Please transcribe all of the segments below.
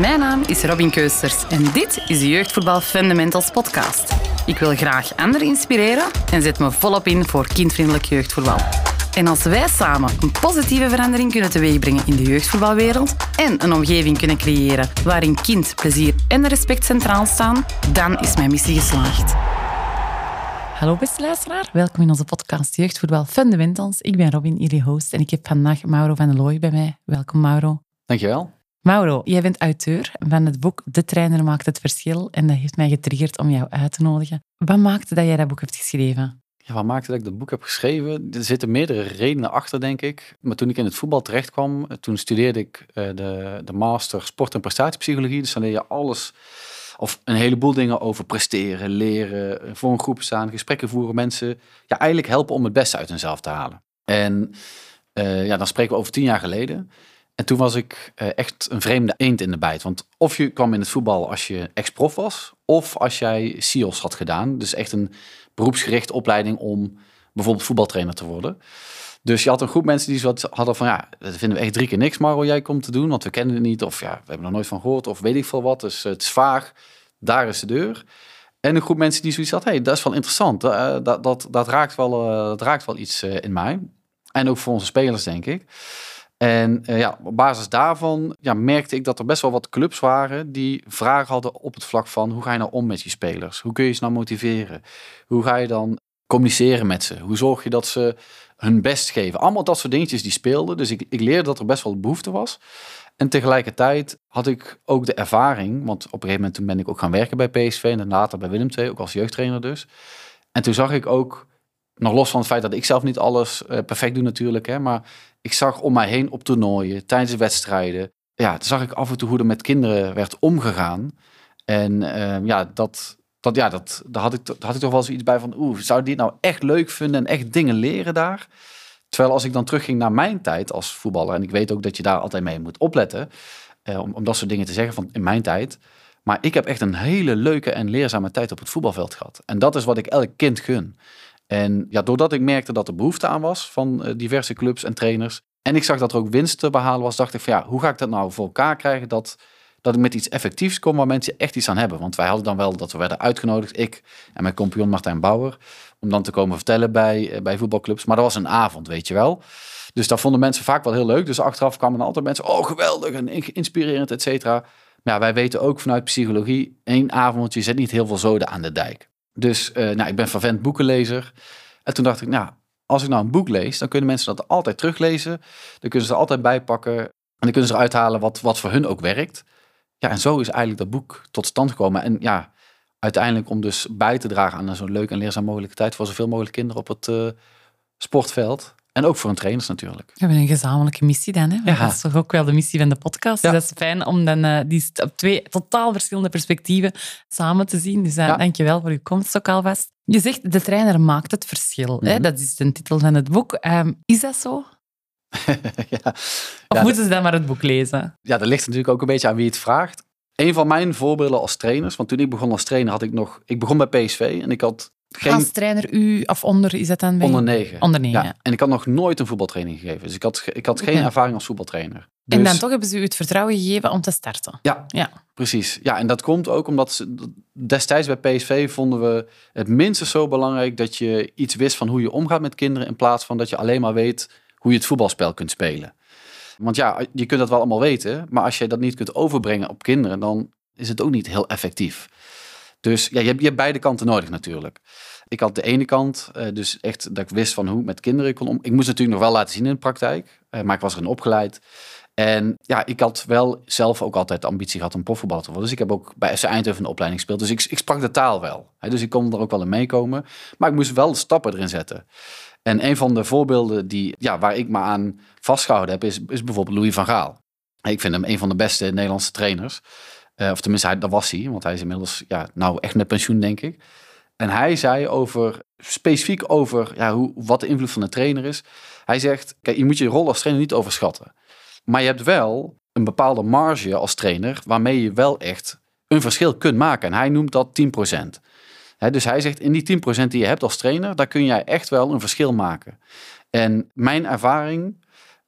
Mijn naam is Robin Keusters en dit is de Jeugdvoetbal Fundamentals podcast. Ik wil graag anderen inspireren en zet me volop in voor kindvriendelijk jeugdvoetbal. En als wij samen een positieve verandering kunnen teweegbrengen in de jeugdvoetbalwereld en een omgeving kunnen creëren waarin kind, plezier en respect centraal staan, dan is mijn missie geslaagd. Hallo beste luisteraar, welkom in onze podcast Jeugdvoetbal Fundamentals. Ik ben Robin, jullie host, en ik heb vandaag Mauro van der Looy bij mij. Welkom Mauro. Dankjewel. Mauro, jij bent auteur van het boek De trainer maakt het verschil en dat heeft mij getriggerd om jou uit te nodigen. Wat maakte dat jij dat boek hebt geschreven? Ja, wat maakte dat ik dat boek heb geschreven? Er zitten meerdere redenen achter, denk ik. Maar toen ik in het voetbal terecht kwam, toen studeerde ik uh, de, de master sport- en prestatiepsychologie. Dus dan leer je alles, of een heleboel dingen over presteren, leren, voor een groep staan, gesprekken voeren, mensen ja, eigenlijk helpen om het beste uit hunzelf te halen. En uh, ja, dan spreken we over tien jaar geleden. En toen was ik uh, echt een vreemde eend in de bijt. Want of je kwam in het voetbal als je ex-prof was, of als jij SIOS had gedaan. Dus echt een beroepsgerichte opleiding om bijvoorbeeld voetbaltrainer te worden. Dus je had een groep mensen die zo hadden van, ja, dat vinden we echt drie keer niks, Maro, jij komt te doen, want we kennen het niet. Of ja, we hebben er nooit van gehoord, of weet ik veel wat. Dus het is vaag, daar is de deur. En een groep mensen die zoiets had, hey, dat is wel interessant. Uh, dat, dat, dat, raakt wel, dat raakt wel iets in mij. En ook voor onze spelers, denk ik. En uh, ja, op basis daarvan ja, merkte ik dat er best wel wat clubs waren die vragen hadden op het vlak van hoe ga je nou om met je spelers? Hoe kun je ze nou motiveren? Hoe ga je dan communiceren met ze? Hoe zorg je dat ze hun best geven? Allemaal dat soort dingetjes die speelden. Dus ik, ik leerde dat er best wel behoefte was. En tegelijkertijd had ik ook de ervaring, want op een gegeven moment toen ben ik ook gaan werken bij PSV en later bij Willem II, ook als jeugdtrainer dus. En toen zag ik ook, nog los van het feit dat ik zelf niet alles uh, perfect doe natuurlijk, hè, maar ik zag om mij heen op toernooien, tijdens wedstrijden. Ja, zag ik af en toe hoe er met kinderen werd omgegaan. En uh, ja, dat, dat, ja dat, daar, had ik, had ik toch wel zoiets bij van... Oeh, zou die het nou echt leuk vinden en echt dingen leren daar? Terwijl als ik dan terugging naar mijn tijd als voetballer... en ik weet ook dat je daar altijd mee moet opletten... Uh, om, om dat soort dingen te zeggen van in mijn tijd... Maar ik heb echt een hele leuke en leerzame tijd op het voetbalveld gehad. En dat is wat ik elk kind gun. En ja, doordat ik merkte dat er behoefte aan was van uh, diverse clubs en trainers. En ik zag dat er ook winst te behalen was, dacht ik van ja, hoe ga ik dat nou voor elkaar krijgen dat, dat ik met iets effectiefs kom waar mensen echt iets aan hebben. Want wij hadden dan wel dat we werden uitgenodigd, ik en mijn compagnon Martijn Bauer, om dan te komen vertellen bij, uh, bij voetbalclubs. Maar dat was een avond, weet je wel. Dus dat vonden mensen vaak wel heel leuk. Dus achteraf kwamen dan altijd mensen, oh geweldig en inspirerend, et cetera. Maar ja, wij weten ook vanuit psychologie, één avondje zet niet heel veel zoden aan de dijk. Dus uh, nou, ik ben vervent boekenlezer. En toen dacht ik, nou, als ik nou een boek lees, dan kunnen mensen dat altijd teruglezen. Dan kunnen ze er altijd bij pakken. En dan kunnen ze eruit halen wat, wat voor hun ook werkt. Ja, en zo is eigenlijk dat boek tot stand gekomen. En ja, uiteindelijk om dus bij te dragen aan zo'n leuk en leerzaam mogelijke tijd voor zoveel mogelijk kinderen op het uh, sportveld. En ook voor een trainers natuurlijk. We hebben een gezamenlijke missie dan. Hè? Ja. Dat is toch ook wel de missie van de podcast. Ja. Dus dat is fijn om dan uh, die op twee totaal verschillende perspectieven samen te zien. Dus uh, ja. dankjewel voor uw komst ook alvast. Je zegt, de trainer maakt het verschil. Mm -hmm. hè? Dat is de titel van het boek. Um, is dat zo? ja. Of moeten ze dan maar het boek lezen? Ja, dat ligt natuurlijk ook een beetje aan wie het vraagt. Een van mijn voorbeelden als trainers, want toen ik begon als trainer had ik nog... Ik begon bij PSV en ik had geen... Als trainer u, of onder, is dat dan bij? Onder negen. Onder negen, ja. En ik had nog nooit een voetbaltraining gegeven. Dus ik had, ik had geen okay. ervaring als voetbaltrainer. Dus... En dan toch hebben ze u het vertrouwen gegeven om te starten. Ja, ja, precies. Ja, en dat komt ook omdat ze, destijds bij PSV vonden we het minstens zo belangrijk dat je iets wist van hoe je omgaat met kinderen in plaats van dat je alleen maar weet hoe je het voetbalspel kunt spelen. Want ja, je kunt dat wel allemaal weten, maar als je dat niet kunt overbrengen op kinderen, dan is het ook niet heel effectief. Dus ja, je hebt, je beide kanten nodig natuurlijk. Ik had de ene kant, uh, dus echt dat ik wist van hoe ik met kinderen kon om. Ik moest natuurlijk nog wel laten zien in de praktijk, uh, maar ik was erin opgeleid. En ja, ik had wel zelf ook altijd de ambitie gehad om profvoetballer te worden. Dus ik heb ook bij FC Eindhoven een opleiding gespeeld. Dus ik, ik sprak de taal wel. Hè, dus ik kon er ook wel in meekomen. Maar ik moest wel stappen erin zetten. En een van de voorbeelden die, ja, waar ik me aan vastgehouden heb, is, is bijvoorbeeld Louis van Gaal. Ik vind hem een van de beste Nederlandse trainers. Uh, of tenminste, hij, dat was hij, want hij is inmiddels ja, nou echt met pensioen, denk ik. En hij zei over, specifiek over ja, hoe, wat de invloed van de trainer is. Hij zegt, kijk, je moet je rol als trainer niet overschatten. Maar je hebt wel een bepaalde marge als trainer waarmee je wel echt een verschil kunt maken. En hij noemt dat 10%. He, dus hij zegt, in die 10% die je hebt als trainer, daar kun jij echt wel een verschil maken. En mijn ervaring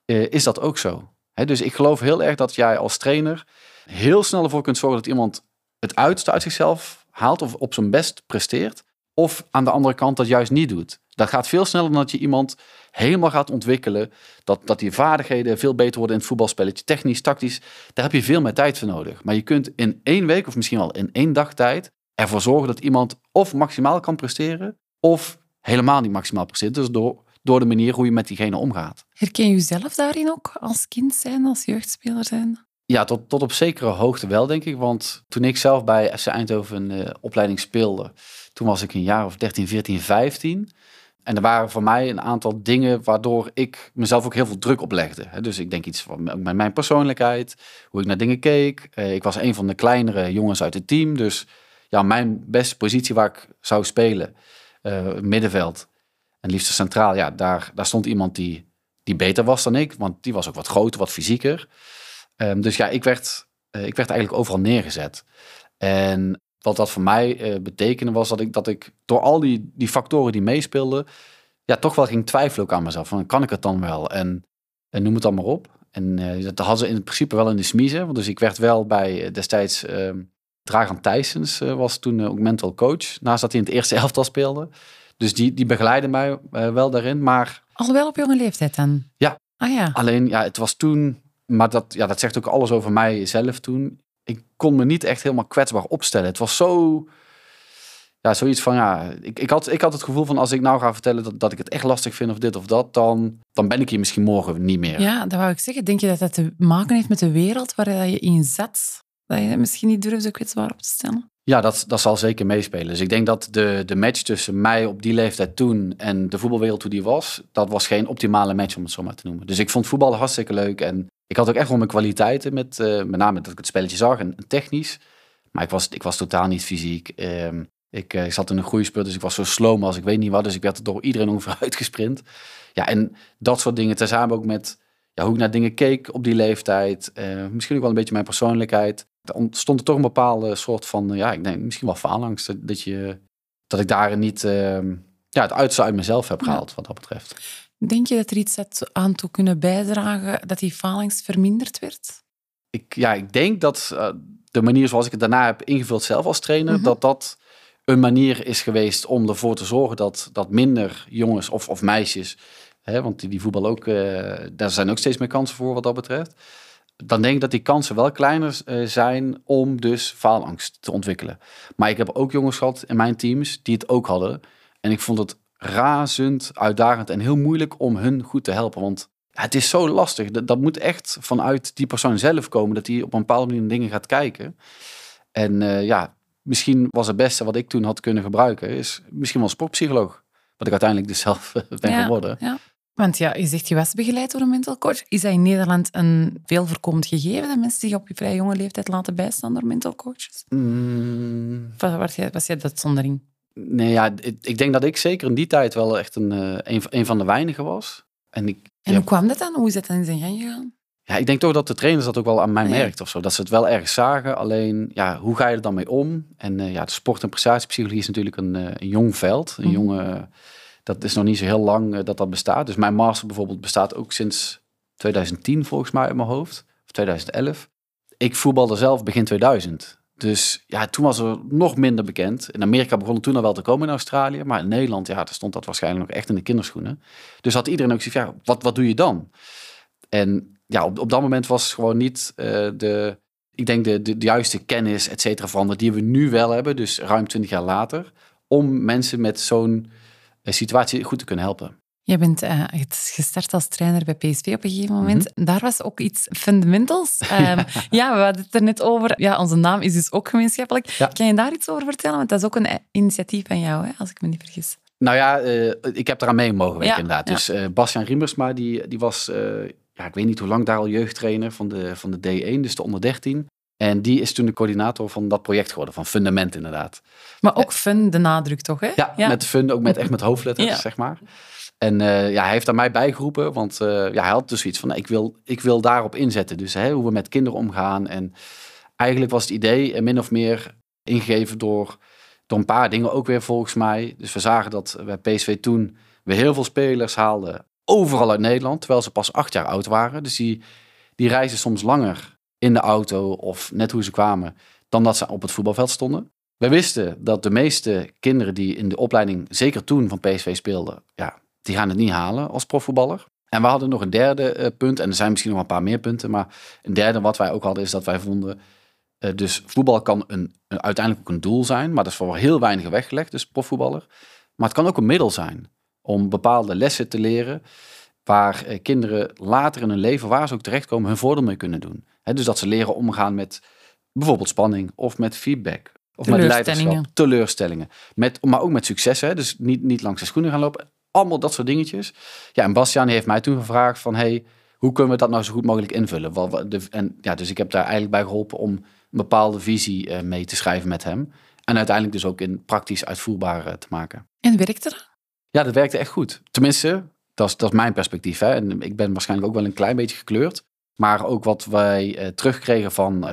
uh, is dat ook zo. Dus ik geloof heel erg dat jij als trainer heel snel ervoor kunt zorgen dat iemand het uiterste uit zichzelf haalt of op zijn best presteert. Of aan de andere kant dat juist niet doet. Dat gaat veel sneller dan dat je iemand helemaal gaat ontwikkelen. Dat, dat die vaardigheden veel beter worden in het voetbalspelletje. Technisch, tactisch. Daar heb je veel meer tijd voor nodig. Maar je kunt in één week of misschien wel in één dag tijd ervoor zorgen dat iemand of maximaal kan presteren. Of helemaal niet maximaal presteert. Dus door, door de manier hoe je met diegene omgaat. Herken je jezelf daarin ook als kind zijn, als jeugdspeler zijn? Ja, tot, tot op zekere hoogte wel, denk ik. Want toen ik zelf bij FC Eindhoven een uh, opleiding speelde, toen was ik een jaar of 13, 14, 15. En er waren voor mij een aantal dingen waardoor ik mezelf ook heel veel druk oplegde. Dus ik denk iets van met mijn persoonlijkheid, hoe ik naar dingen keek. Eh, ik was een van de kleinere jongens uit het team. Dus ja, mijn beste positie waar ik zou spelen, uh, middenveld en liefst centraal, ja, daar, daar stond iemand die, die beter was dan ik. Want die was ook wat groter, wat fysieker. Um, dus ja, ik werd, uh, ik werd eigenlijk overal neergezet. En wat dat voor mij uh, betekende was dat ik, dat ik door al die, die factoren die meespeelden, ja, toch wel ging twijfelen ook aan mezelf. Van, kan ik het dan wel? En, en noem het dan maar op. En uh, dat hadden ze in principe wel in de smiezen. Dus ik werd wel bij destijds uh, Dragan Thijsens, was toen ook mental coach. Naast dat hij in het eerste elftal speelde. Dus die, die begeleidde mij wel daarin. Maar... Al wel op jonge leeftijd dan? Ja. Ah ja. Alleen, ja, het was toen... Maar dat, ja, dat zegt ook alles over mij zelf toen ik kon me niet echt helemaal kwetsbaar opstellen. Het was zo, ja, zoiets van, ja, ik, ik, had, ik had het gevoel van als ik nou ga vertellen dat, dat ik het echt lastig vind of dit of dat, dan, dan ben ik hier misschien morgen niet meer. Ja, dat wou ik zeggen. Denk je dat dat te maken heeft met de wereld waar je in zat? Dat je misschien niet durft zo kwetsbaar op te stellen? Ja, dat, dat zal zeker meespelen. Dus ik denk dat de, de match tussen mij op die leeftijd toen en de voetbalwereld hoe die was, dat was geen optimale match om het zo maar te noemen. Dus ik vond voetballen hartstikke leuk en ik had ook echt wel mijn kwaliteiten, met, uh, met name dat ik het spelletje zag en, technisch. Maar ik was, ik was totaal niet fysiek. Uh, ik, uh, ik, zat in een groeispurt, dus ik was zo slow als ik weet niet wat. Dus ik werd er door iedereen ongeveer uitgesprint. Ja, en dat soort dingen, tezamen ook met ja, hoe ik naar dingen keek op die leeftijd. Eh, misschien ook wel een beetje mijn persoonlijkheid. Ontstond er toch een bepaalde soort van, ja, ik denk misschien wel faalangst. Dat, je, dat ik daar niet ehm, ja, het uiterste uit mezelf heb gehaald, wat dat betreft. Denk je dat er iets aan toe kunnen bijdragen dat die falings verminderd werd? Ik, ja, ik denk dat uh, de manier zoals ik het daarna heb ingevuld zelf als trainer, mm -hmm. dat dat een manier is geweest om ervoor te zorgen dat, dat minder jongens of, of meisjes, hè, want die, die voetbal ook, uh, daar zijn ook steeds meer kansen voor wat dat betreft. Dan denk ik dat die kansen wel kleiner uh, zijn om dus faalangst te ontwikkelen. Maar ik heb ook jongens gehad in mijn teams die het ook hadden. En ik vond het razend uitdagend en heel moeilijk om hun goed te helpen. Want het is zo lastig. Dat, dat, moet echt vanuit die persoon zelf komen. Dat hij op een bepaalde manier dingen gaat kijken. En uh, ja, misschien was het beste wat ik toen had kunnen gebruiken. Is misschien wel sportpsycholoog. Wat ik uiteindelijk dus zelf ben ja, geworden. Ja. Want ja, je zegt je was begeleid door een mental coach. Is dat in Nederland een veel voorkomend gegeven dat mensen zich op je vrij jonge leeftijd laten bijstaan door mental coaches? Mm. Of was jij, was jij dat zondering? Nee, ja, ik, ik, denk dat ik zeker in die tijd wel echt een, uh, een, een, van de weinigen was. En, ik, en ja, hoe kwam dat dan? Hoe is dat dan in zijn gang gegaan? Ja, ik denk toch dat de trainers dat ook wel aan mij merkten of zo. Dat ze het wel erg zagen. Alleen, ja, hoe ga je er dan mee om? En uh, ja, de sport- en prestatiepsychologie is natuurlijk een, uh, een jong veld. Een mm. jonge, dat is nog niet zo heel lang dat dat bestaat. Dus mijn master bijvoorbeeld bestaat ook sinds 2010 volgens mij in mijn hoofd. Of 2011. Ik voetbalde zelf begin 2000. Dus ja, toen was er nog minder bekend. In Amerika begon het toen al wel te komen in Australië. Maar in Nederland, ja, daar stond dat waarschijnlijk nog echt in de kinderschoenen. Dus had iedereen ook zoiets ja, wat, wat doe je dan? En ja, op, op dat moment was gewoon niet uh, de, ik denk de, de, de, juiste kennis, et cetera, veranderd die we nu wel hebben. Dus ruim twintig jaar later. Om mensen met zo'n uh, situatie goed te kunnen helpen. Je bent uh, gestart als trainer bij PSV op een gegeven moment. Mm -hmm. Daar was ook iets fundamentals. Um, ja. ja. we hadden het er net over. Ja, onze naam is dus ook gemeenschappelijk. Ja. Kan je daar iets over vertellen? Want dat is ook een initiatief van jou, hè, als ik me niet vergis. Nou ja, uh, ik heb eraan mee mogen werken ja. inderdaad. Dus uh, Bastiaan Riemersma, die, die was, ja, ik weet niet hoe lang daar al jeugdtrainer van de, van de D1, dus de onder 13. En die is toen de coördinator van dat project geworden, van Fundament inderdaad. Maar ook fun, de nadruk toch, hè? Ja, met fun, ook met, echt met hoofdletters, zeg maar. En uh, ja, hij heeft aan mij bijgeroepen, want uh, ja, hij had dus iets van, ik wil, ik wil daarop inzetten. Dus hè, hoe we met kinderen omgaan. En eigenlijk was het idee min of meer ingegeven door, door een paar dingen ook weer volgens mij. Dus we zagen dat bij PSV toen we heel veel spelers haalden, overal uit Nederland, terwijl ze pas acht jaar oud waren. Dus die, die reizen soms langer in de auto of net hoe ze kwamen, dan dat ze op het voetbalveld stonden. We wisten dat de meeste kinderen die in de opleiding, zeker toen van PSV speelden, ja, die gaan het niet halen als profvoetballer. En we hadden nog een derde uh, punt, en er zijn misschien nog een paar meer punten, maar een derde wat wij ook hadden is dat wij vonden, uh, dus voetbal kan een, een, uiteindelijk ook een doel zijn, maar dat is voor heel weinig weggelegd, dus profvoetballer. Maar het kan ook een middel zijn om bepaalde lessen te leren waar uh, kinderen later in hun leven, waar ze ook terechtkomen, hun voordeel mee kunnen doen. He, dus dat ze leren omgaan met bijvoorbeeld spanning of met feedback. Of met leiderschap, teleurstellingen. Met, maar ook met successen. Dus niet, niet langs de schoenen gaan lopen. Allemaal dat soort dingetjes. Ja, en Bastiaan heeft mij toen gevraagd van... Hey, hoe kunnen we dat nou zo goed mogelijk invullen? Wat, de, en, ja, dus ik heb daar eigenlijk bij geholpen om een bepaalde visie uh, mee te schrijven met hem. En uiteindelijk dus ook in praktisch uitvoerbaar uh, te maken. En werkte dat? Ja, dat werkte echt goed. Tenminste, dat is, dat is mijn perspectief. Hè. En ik ben waarschijnlijk ook wel een klein beetje gekleurd. Maar ook wat wij uh, terugkregen van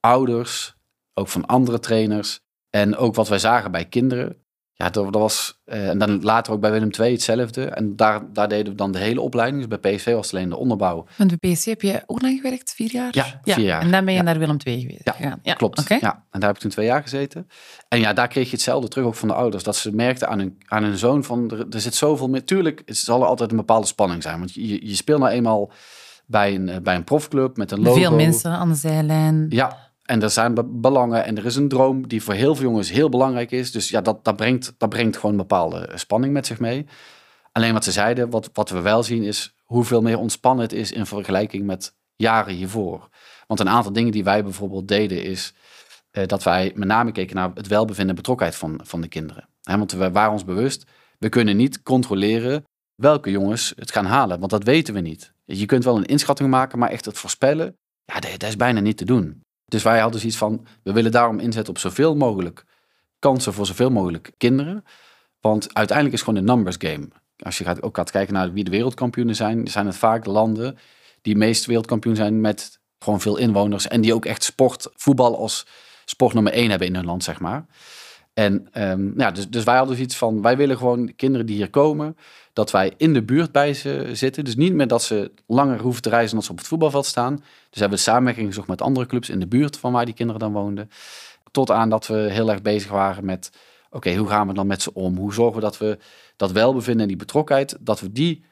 ouders, ook van andere trainers. En ook wat wij zagen bij kinderen. Ja, dat, dat was. Uh, en dan later ook bij Willem II hetzelfde. En daar, daar deden we dan de hele opleiding. Dus bij PSV was het alleen de onderbouw. Want bij PSV heb je ook lang gewerkt? Vier jaar? Ja, vier jaar. En dan ben je ja. naar Willem II geweest. Ja, ja. klopt. Okay. Ja, en daar heb ik toen twee jaar gezeten. En ja, daar kreeg je hetzelfde terug ook van de ouders. Dat ze merkten aan hun, aan hun zoon van, er, er zit zoveel meer. Tuurlijk, het zal er altijd een bepaalde spanning zijn. Want je, je speelt nou eenmaal bij een, bij een profclub met een logo. Veel mensen aan de zijlijn. Ja, en er zijn belangen en er is een droom die voor heel veel jongens heel belangrijk is. Dus ja, dat, dat, brengt, dat brengt gewoon een bepaalde spanning met zich mee. Alleen wat ze zeiden, wat, wat we wel zien, is hoeveel meer ontspannen het is in vergelijking met jaren hiervoor. Want een aantal dingen die wij bijvoorbeeld deden, is eh, dat wij met name keken naar het welbevinden en betrokkenheid van, van de kinderen. He, want we waren ons bewust, we kunnen niet controleren welke jongens het gaan halen, want dat weten we niet. Je kunt wel een inschatting maken, maar echt het voorspellen, ja, dat, is bijna niet te doen. Dus wij hadden zoiets van, we willen daarom inzetten op zoveel mogelijk kansen voor zoveel mogelijk kinderen. Want uiteindelijk is het gewoon een numbers game. Als je gaat, ook gaat kijken naar wie de wereldkampioenen zijn, zijn het vaak de landen die meest wereldkampioen zijn met gewoon veel inwoners. En die ook echt sport, voetbal als sport nummer één hebben in hun land, zeg maar. En um, ja, dus, dus wij hadden zoiets van, wij willen gewoon kinderen die hier komen, dat wij in de buurt bij ze zitten. Dus niet meer dat ze langer hoeven te reizen dan ze op het voetbalveld staan. Dus hebben we samenwerking gezocht met andere clubs in de buurt van waar die kinderen dan woonden. Tot aan dat we heel erg bezig waren met, oké, hoe gaan we dan met ze om? Hoe zorgen we dat we dat welbevinden en die betrokkenheid, dat we die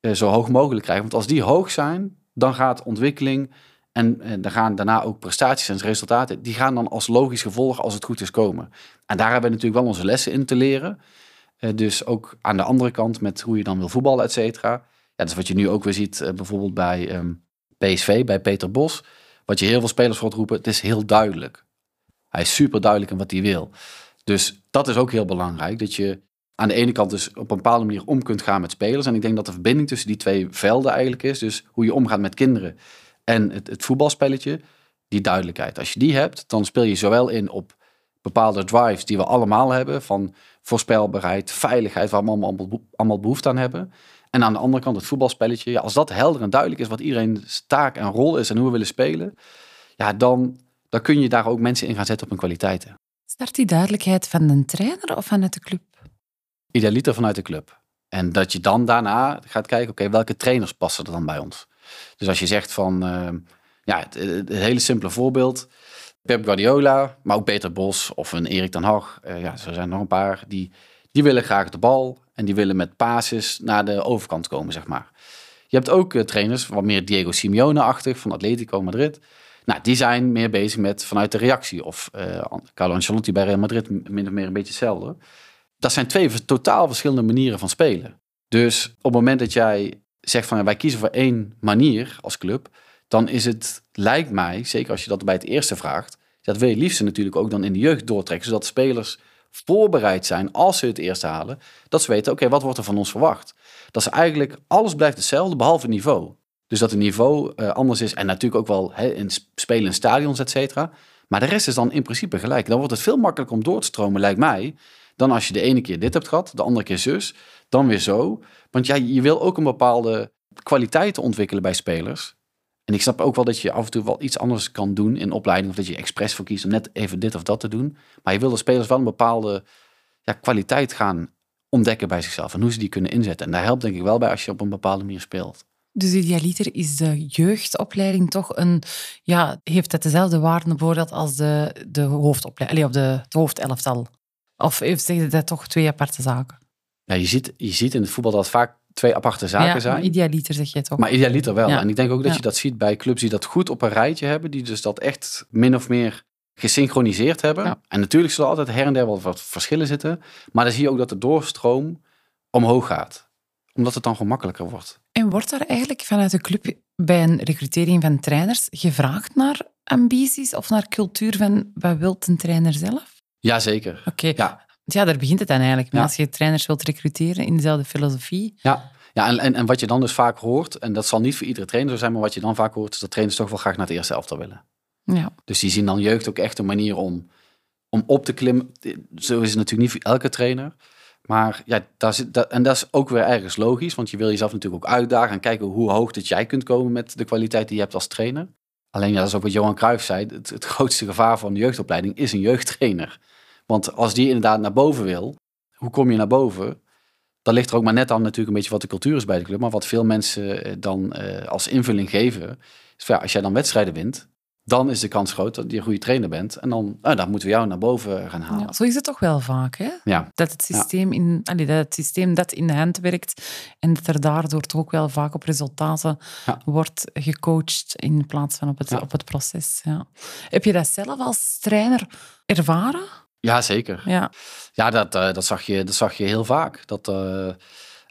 uh, zo hoog mogelijk krijgen? Want als die hoog zijn, dan gaat ontwikkeling en, en dan gaan daarna ook prestaties en resultaten, die gaan dan als logisch gevolg, als het goed is, komen. En daar hebben we natuurlijk wel onze lessen in te leren. Uh, dus ook aan de andere kant met hoe je dan wil voetballen, et cetera. Ja, dat is wat je nu ook weer ziet, uh, bijvoorbeeld bij um, PSV, bij Peter Bos. Wat je heel veel spelers hoort roepen, het is heel duidelijk. Hij is super duidelijk in wat hij wil. Dus dat is ook heel belangrijk, dat je aan de ene kant dus op een bepaalde manier om kunt gaan met spelers. En ik denk dat de verbinding tussen die twee velden eigenlijk is. Dus hoe je omgaat met kinderen en het, het voetbalspelletje, die duidelijkheid. Als je die hebt, dan speel je zowel in op bepaalde drives die we allemaal hebben, van voorspelbaarheid, veiligheid, waar we allemaal, allemaal behoefte aan hebben. En aan de andere kant het voetbalspelletje. Ja, als dat helder en duidelijk is wat iedereen taak en rol is en hoe we willen spelen, ja, dan, dan kun je daar ook mensen in gaan zetten op hun kwaliteiten. Start die duidelijkheid van de trainer of vanuit de club? Idealiter vanuit de club. En dat je dan daarna gaat kijken, oké, welke trainers passen er dan bij ons? Dus als je zegt van, uh, ja, het, het, hele simpele voorbeeld. Pep Guardiola, maar ook Peter Bos of een Erik ten Hag. Uh, ja, er zijn nog een paar die, die willen graag de bal en die willen met basis naar de overkant komen, zeg maar. Je hebt ook uh, trainers, wat meer Diego Simeone-achtig van Atletico Madrid. Nou, die zijn meer bezig met vanuit de reactie. Of uh, Carlo Ancelotti bij Real Madrid, min of meer een beetje hetzelfde. Dat zijn twee totaal verschillende manieren van spelen. Dus op het moment dat jij zegt van wij kiezen voor één manier als club, dan is het, lijkt mij, zeker als je dat bij het eerste vraagt, dat wil je liefst natuurlijk ook dan in de jeugd doortrekken, zodat spelers voorbereid zijn als ze het eerste halen, dat ze weten, oké, wat wordt er van ons verwacht? Dat ze eigenlijk, alles blijft hetzelfde, behalve het niveau. Dus dat het niveau uh, anders is en natuurlijk ook wel in spelen in stadions, et cetera. Maar de rest is dan in principe gelijk. Dan wordt het veel makkelijker om door te stromen, lijkt mij, dan als je de ene keer dit hebt gehad, de andere keer zus, dan weer zo. Want ja, je wil ook een bepaalde kwaliteiten ontwikkelen bij spelers. En ik snap ook wel dat je af en toe wel iets anders kan doen in opleiding. Of dat je expres voor kiest om net even dit of dat te doen. Maar je wil de spelers wel een bepaalde ja, kwaliteit gaan ontdekken bij zichzelf. En hoe ze die kunnen inzetten. En daar helpt denk ik wel bij als je op een bepaalde manier speelt. Dus idealiter is de jeugdopleiding toch een... Ja, heeft het dezelfde waarde bijvoorbeeld als de, de hoofdopleiding, op de, het hoofdelftal? Of heeft dat toch twee aparte zaken? Ja, je, ziet, je ziet in het voetbal dat vaak twee aparte zaken ja, zijn. Maar idealiter zeg je toch? Maar idealiter wel. Ja. En ik denk ook dat je dat ziet bij clubs die dat goed op een rijtje hebben. Die dus dat echt min of meer gesynchroniseerd hebben. Ja. En natuurlijk zullen er altijd her en der wel wat verschillen zitten. Maar dan zie je ook dat de doorstroom omhoog gaat. Omdat het dan gemakkelijker wordt. En wordt daar eigenlijk vanuit de club bij een recrutering van trainers gevraagd naar ambities of naar cultuur van wat wil een trainer zelf? Jazeker. Oké, Ja. Ja, daar begint het dan eigenlijk. Ja. Als je trainers wilt recruteren in dezelfde filosofie. Ja, ja en, en, en wat je dan dus vaak hoort, en dat zal niet voor iedere trainer zo zijn, maar wat je dan vaak hoort, is dat trainers toch wel graag naar het eerste elftal willen. Ja, Dus die zien dan jeugd ook echt een manier om, om op te klimmen. Zo is het natuurlijk niet voor elke trainer. Maar ja, daar zit, dat, en dat is ook weer ergens logisch, want je wil jezelf natuurlijk ook uitdagen en kijken hoe hoog dat jij kunt komen met de kwaliteit die je hebt als trainer. Alleen ja, dat is ook wat Johan Cruijff zei, het, het grootste gevaar van de jeugdopleiding is een jeugdtrainer. Want als die inderdaad naar boven wil, hoe kom je naar boven? Dat ligt er ook maar net aan natuurlijk een beetje wat de cultuur is bij de club. Maar wat veel mensen eh, dan eh, als invulling geven, is van, ja, als jij dan wedstrijden wint, dan is de kans groot dat je een goede trainer bent. En dan, nou, dan moeten we jou naar boven gaan halen. ja, zo is het toch wel vaak, hè? Ja, Dat het systeem, in, allee, dat het systeem dat in de hand werkt en dat er daardoor toch ook wel vaak op resultaten Ja. wordt gecoacht in plaats van op het, op het proces. Ja. Heb je dat zelf als trainer ervaren? Ja zeker. Ja. Ja, dat, eh, dat, zag je, dat zag je heel vaak. Dat, eh,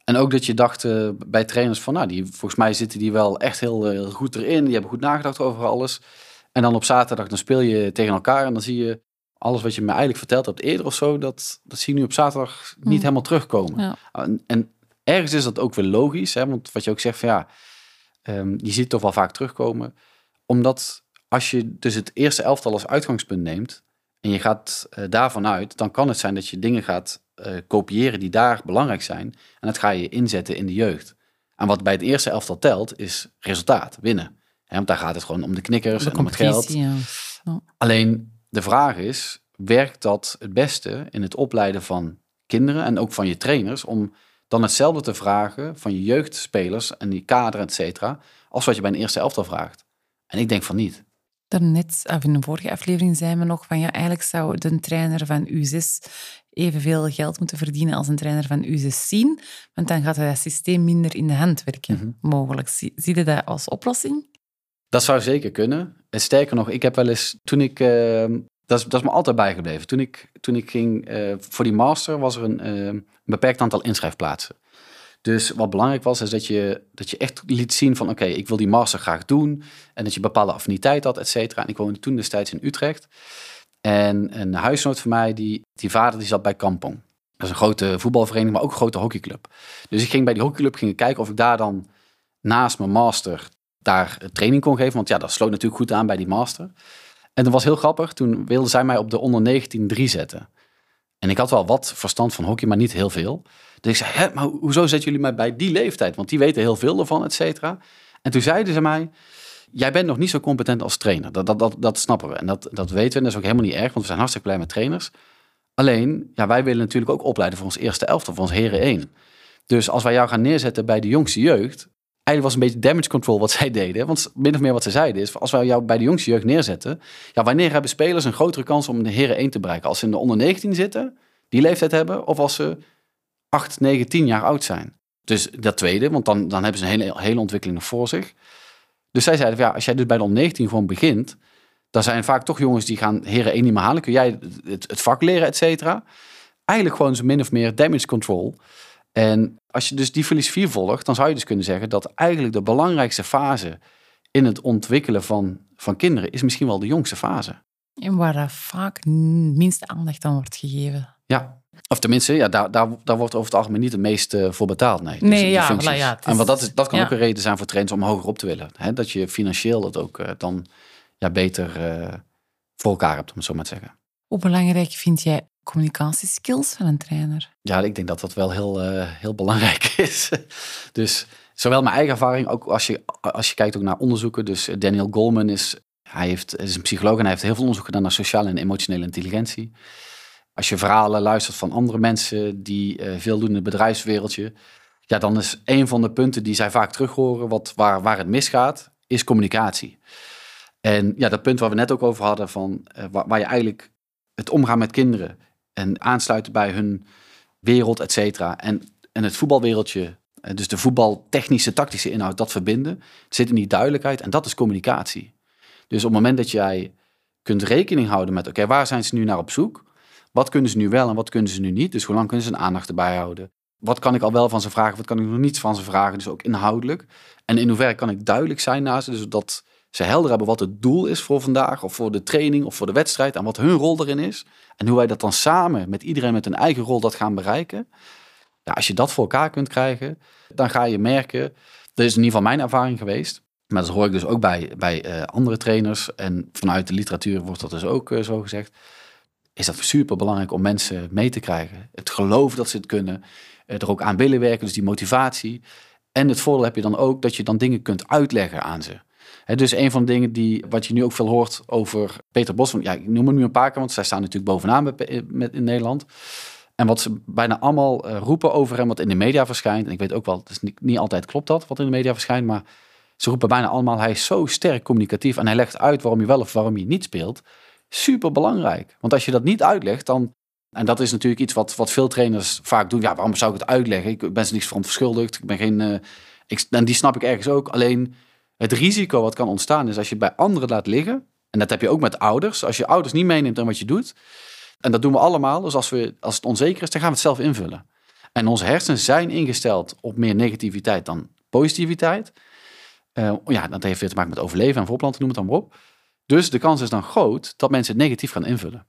en ook dat je dacht eh, bij trainers van, nou, die, volgens mij zitten die wel echt heel, heel goed erin. Die hebben goed nagedacht over alles. En dan op zaterdag, dan speel je tegen elkaar en dan zie je alles wat je me eigenlijk verteld hebt eerder of zo, dat, dat zie je nu op zaterdag niet Hmm. helemaal terugkomen. Ja. En, en ergens is dat ook weer logisch, hè, want wat je ook zegt van ja, ehm, je ziet het toch wel vaak terugkomen. Omdat als je dus het eerste elftal als uitgangspunt neemt en je gaat eh, daarvan uit, dan kan het zijn dat je dingen gaat eh, kopiëren die daar belangrijk zijn. En dat ga je inzetten in de jeugd. En wat bij het eerste elftal telt, is resultaat, winnen. Want daar gaat het gewoon om de knikkers De en om het geld. Alleen de vraag is, werkt dat het beste in het opleiden van kinderen en ook van je trainers om dan hetzelfde te vragen van je jeugdspelers en die kader, et cetera, als wat je bij een eerste elftal vraagt? En ik denk van niet. Daarnet, of in een vorige aflevering, zeiden we nog van ja, eigenlijk zou de trainer van U6 evenveel geld moeten verdienen als een trainer van U16, want dan gaat dat systeem minder in de hand werken, Mhm. mogelijk. Zie, zie je dat als oplossing? Dat zou zeker kunnen. En sterker nog, ik heb wel eens, toen ik, eh, dat, is, dat is me altijd bijgebleven. Toen ik, toen ik ging eh, voor die master, was er een eh, beperkt aantal inschrijfplaatsen. Dus wat belangrijk was, is dat je, dat je echt liet zien van, oké, ik wil die master graag doen. En dat je bepaalde affiniteit had, et cetera. En ik woonde toen destijds in Utrecht. En een huisnoot van mij, die, die vader, die zat bij Kampong. Dat is een grote voetbalvereniging, maar ook een grote hockeyclub. Dus ik ging bij die hockeyclub ging kijken of ik daar dan naast mijn master daar training kon geven. Want ja, dat sloot natuurlijk goed aan bij die master. En dat was heel grappig. Toen wilden zij mij op de onder 19 3 zetten. En ik had wel wat verstand van hockey, maar niet heel veel. Dus ik zei, Hè, maar ho- hoezo zetten jullie mij bij die leeftijd? Want die weten heel veel ervan, et cetera. En toen zeiden ze mij, jij bent nog niet zo competent als trainer. Dat, dat, dat, dat snappen we. En dat, dat weten we. En dat is ook helemaal niet erg, want we zijn hartstikke blij met trainers. Alleen, ja, wij willen natuurlijk ook opleiden voor ons eerste elftal, voor ons heren 1. Dus als wij jou gaan neerzetten bij de jongste jeugd, eigenlijk was een beetje damage control wat zij deden. Want min of meer wat ze zeiden is, als wij jou bij de jongste jeugd neerzetten, ja, wanneer hebben spelers een grotere kans om de heren 1 te bereiken? Als ze in de onder 19 zitten, die leeftijd hebben, of als ze 8, 9, 10 jaar oud zijn. Dus dat tweede, want dan, dan hebben ze een hele, hele ontwikkeling nog voor zich. Dus zij zeiden, ja, als jij dus bij de onder 19 gewoon begint, dan zijn vaak toch jongens die gaan heren 1 niet meer halen. Kun jij het, het vak leren, et cetera. Eigenlijk gewoon zo min of meer damage control. En als je dus die filosofie volgt, dan zou je dus kunnen zeggen dat eigenlijk de belangrijkste fase in het ontwikkelen van, van kinderen is misschien wel de jongste fase. En waar vaak minste aandacht aan wordt gegeven. Ja. Of tenminste, ja, daar, daar, daar wordt over het algemeen niet het meeste voor betaald. Nee, Dus Nee, die ja, ja, en wat dat, is, dat kan ja. ook een reden zijn voor trainers om hoger op te willen. Hè? Dat je financieel dat ook eh, dan ja, beter eh, voor elkaar hebt, om het zo maar te zeggen. Hoe belangrijk vind jij communicatieskills van een trainer? Ja, ik denk dat dat wel heel, eh, heel belangrijk is. dus zowel mijn eigen ervaring, ook als je, als je kijkt ook naar onderzoeken. Dus Daniel Goleman is, hij heeft, is een psycholoog en hij heeft heel veel onderzoek gedaan naar sociale en emotionele intelligentie. Als je verhalen luistert van andere mensen die eh, veel doen in het bedrijfswereldje, Ja, dan is een van de punten die zij vaak terug horen, wat, waar, waar het misgaat, is communicatie. En ja, dat punt waar we net ook over hadden, van, waar, waar, je eigenlijk het omgaan met kinderen en aansluiten bij hun wereld, et cetera. En, en het voetbalwereldje, uh, dus de voetbaltechnische, tactische inhoud, dat verbinden, zit in die duidelijkheid en dat is communicatie. Dus op het moment dat jij kunt rekening houden met, oké, waar zijn ze nu naar op zoek? Wat kunnen ze nu wel en wat kunnen ze nu niet? Dus hoe lang kunnen ze een aandacht erbij houden? Wat kan ik al wel van ze vragen? Wat kan ik nog niet van ze vragen? Dus ook inhoudelijk. En in hoeverre kan ik duidelijk zijn naar ze? Dus dat ze helder hebben wat het doel is voor vandaag, of voor de training, of voor de wedstrijd, en wat hun rol erin is. En hoe wij dat dan samen met iedereen met een eigen rol dat gaan bereiken. Als je dat voor elkaar kunt krijgen, dan ga je merken, dat is in ieder geval mijn ervaring geweest, maar dat hoor ik dus ook bij, bij uh, andere trainers. En vanuit de literatuur wordt dat dus ook uh, zo gezegd. Is dat super belangrijk om mensen mee te krijgen. Het geloof dat ze het kunnen. Uh, er ook aan willen werken, dus die motivatie. En het voordeel heb je dan ook dat je dan dingen kunt uitleggen aan ze. He, dus een van de dingen die, wat je nu ook veel hoort over Peter Bos. Ja, ik noem hem nu een paar keer, want zij staan natuurlijk bovenaan met, met in Nederland. En wat ze bijna allemaal roepen over hem, wat in de media verschijnt. En ik weet ook wel, het is niet, niet altijd klopt dat, wat in de media verschijnt. Maar ze roepen bijna allemaal, hij is zo sterk communicatief en hij legt uit waarom je wel of waarom je niet speelt. Super belangrijk. Want als je dat niet uitlegt, dan, en dat is natuurlijk iets wat, wat veel trainers vaak doen. Ja, waarom zou ik het uitleggen? Ik ben ze niks van. Ik ben geen, ik, en die snap ik ergens ook. Alleen het risico wat kan ontstaan is als je het bij anderen laat liggen. En dat heb je ook met ouders. Als je ouders niet meeneemt in wat je doet. En dat doen we allemaal. Dus als, we, als het onzeker is, dan gaan we het zelf invullen. En onze hersenen zijn ingesteld op meer negativiteit dan positiviteit. Uh, ja, dat heeft weer te maken met overleven en voorplanten, noem het dan maar op. Dus de kans is dan groot dat mensen het negatief gaan invullen.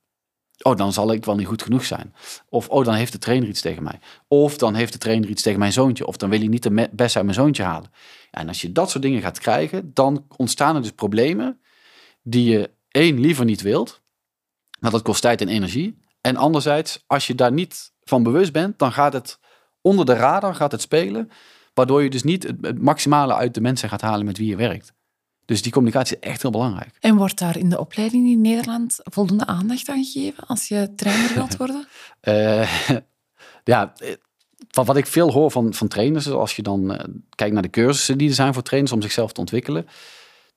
Oh, dan zal ik wel niet goed genoeg zijn. Of, oh, dan heeft de trainer iets tegen mij. Of dan heeft de trainer iets tegen mijn zoontje. Of dan wil hij niet de best uit mijn zoontje halen. En als je dat soort dingen gaat krijgen, dan ontstaan er dus problemen die je één liever niet wilt. Maar dat kost tijd en energie. En anderzijds, als je daar niet van bewust bent, dan gaat het onder de radar gaat het spelen. Waardoor je dus niet het, maximale uit de mensen gaat halen met wie je werkt. Dus die communicatie is echt heel belangrijk. En wordt daar in de opleiding in Nederland voldoende aandacht aan gegeven als je trainer wilt worden? uh, ja, van wat ik veel hoor van, van trainers, als je dan uh, kijkt naar de cursussen die er zijn voor trainers om zichzelf te ontwikkelen,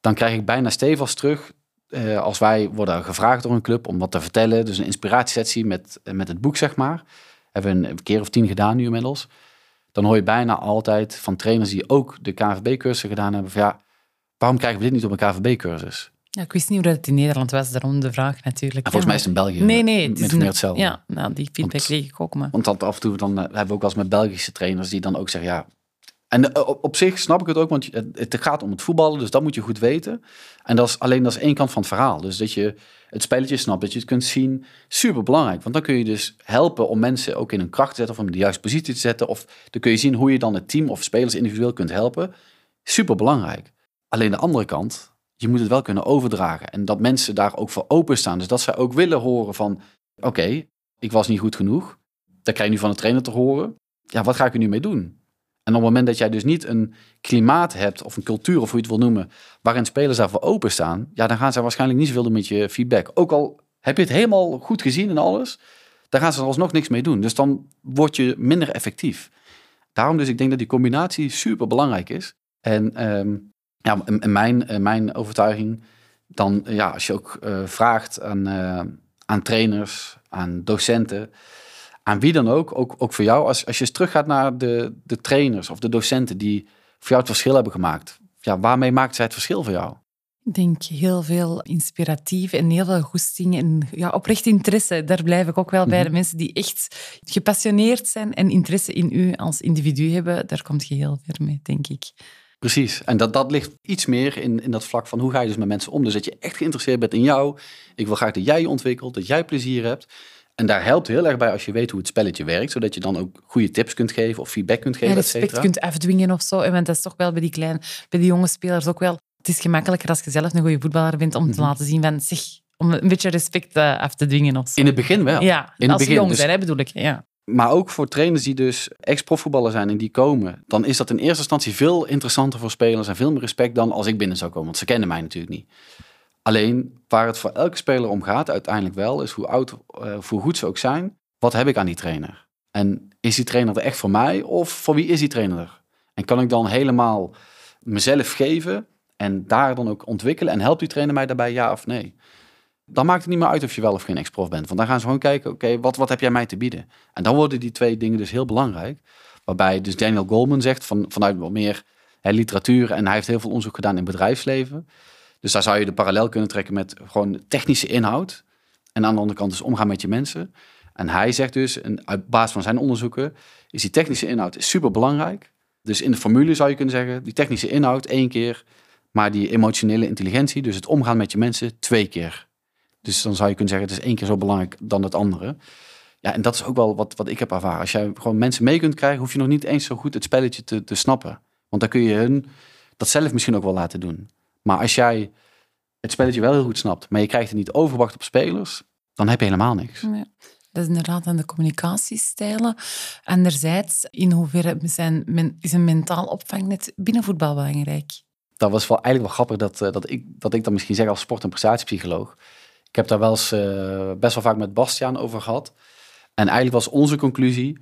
dan krijg ik bijna stevast terug uh, als wij worden gevraagd door een club om wat te vertellen. Dus een inspiratiesessie met, met het boek, zeg maar. Hebben we een keer of tien gedaan nu inmiddels dan hoor je bijna altijd van trainers die ook de KVB-cursus gedaan hebben. Van, ja, waarom krijgen we dit niet op een KVB-cursus? Ja, ik wist niet hoe dat in Nederland was, daarom de vraag natuurlijk. volgens mij is het in België nee, nee, het is meer hetzelfde. Ja, nou, die feedback want, kreeg ik ook. Maar. Want dat af en toe dan, uh, hebben we ook wel eens met Belgische trainers die dan ook zeggen, ja, en uh, op, op, zich snap ik het ook, want het, het, gaat om het voetballen, dus dat moet je goed weten. En dat is alleen dat is één kant van het verhaal. Dus dat je het spelletje snapt, dat je het kunt zien, super belangrijk. Want dan kun je dus helpen om mensen ook in hun kracht te zetten of om de juiste positie te zetten. Of dan kun je zien hoe je dan het team of spelers individueel kunt helpen. Super belangrijk. Alleen de andere kant, je moet het wel kunnen overdragen. En dat mensen daar ook voor openstaan. Dus dat zij ook willen horen van, oké, ik was niet goed genoeg. Dat krijg je nu van de trainer te horen. Ja, wat ga ik er nu mee doen? En op het moment dat jij dus niet een klimaat hebt, of een cultuur, of hoe je het wil noemen, waarin spelers daarvoor openstaan, ja, dan gaan ze waarschijnlijk niet zoveel doen met je feedback. Ook al heb je het helemaal goed gezien en alles, dan gaan ze er alsnog niks mee doen. Dus dan word je minder effectief. Daarom dus, ik denk dat die combinatie super belangrijk is. En um, ja, in, mijn, in mijn overtuiging, dan ja, als je ook uh, vraagt aan, uh, aan trainers, aan docenten, aan wie dan ook, ook, ook voor jou, als, als je eens teruggaat naar de, de trainers of de docenten die voor jou het verschil hebben gemaakt, ja, waarmee maakt zij het verschil voor jou? Ik denk heel veel inspiratief en heel veel goesting en ja, oprecht interesse. Daar blijf ik ook wel bij. De mhm. mensen die echt gepassioneerd zijn en interesse in u als individu hebben, daar komt je heel ver mee, denk ik. Precies. En dat, dat ligt iets meer in, in dat vlak van hoe ga je dus met mensen om. Dus dat je echt geïnteresseerd bent in jou. Ik wil graag dat jij je ontwikkelt, dat jij plezier hebt. En daar helpt heel erg bij als je weet hoe het spelletje werkt, zodat je dan ook goede tips kunt geven of feedback kunt geven. Ja, respect kunt afdwingen of zo. En dat is toch wel bij die kleine, bij die jonge spelers ook wel. Het is gemakkelijker als je zelf een goede voetballer bent om te mhm. laten zien van zeg, om een beetje respect eh, af te dwingen of zo. In het begin wel. Ja, in als het begin, jong dus, zijn, bedoel ik. Ja. Maar ook voor trainers die dus ex-profvoetballer zijn en die komen, dan is dat in eerste instantie veel interessanter voor spelers en veel meer respect dan als ik binnen zou komen. Want ze kennen mij natuurlijk niet. Alleen waar het voor elke speler om gaat, uiteindelijk wel, is hoe oud, uh, hoe goed ze ook zijn, wat heb ik aan die trainer? En is die trainer er echt voor mij of voor wie is die trainer er? En kan ik dan helemaal mezelf geven en daar dan ook ontwikkelen? En helpt die trainer mij daarbij, ja of nee? Dan maakt het niet meer uit of je wel of geen ex-prof bent. Want dan gaan ze gewoon kijken, oké, wat, wat heb jij mij te bieden? En dan worden die twee dingen dus heel belangrijk. Waarbij dus Daniel Goleman zegt, van, vanuit wat meer hè, literatuur... en hij heeft heel veel onderzoek gedaan in bedrijfsleven. Dus daar zou je de parallel kunnen trekken met gewoon technische inhoud. En aan de andere kant dus omgaan met je mensen. En hij zegt dus, en uit basis van zijn onderzoeken, is die technische inhoud super belangrijk. Dus in de formule zou je kunnen zeggen, die technische inhoud één keer, maar die emotionele intelligentie, dus het omgaan met je mensen, twee keer. Dus dan zou je kunnen zeggen, het is één keer zo belangrijk dan het andere. Ja, en dat is ook wel wat, wat ik heb ervaren. Als jij gewoon mensen mee kunt krijgen, hoef je nog niet eens zo goed het spelletje te, te snappen. Want dan kun je hun dat zelf misschien ook wel laten doen. Maar als jij het spelletje wel heel goed snapt, maar je krijgt het niet overwacht op spelers, dan heb je helemaal niks. Ja. Dat is inderdaad aan de communicatiestijlen. Anderzijds, in hoeverre zijn, men, is een mentaal opvangnet binnen voetbal belangrijk? Dat was wel eigenlijk wel grappig dat, dat, ik, dat ik dan misschien zeg als sport- en prestatiepsycholoog. Ik heb daar wel eens uh, best wel vaak met Bastiaan over gehad. En eigenlijk was onze conclusie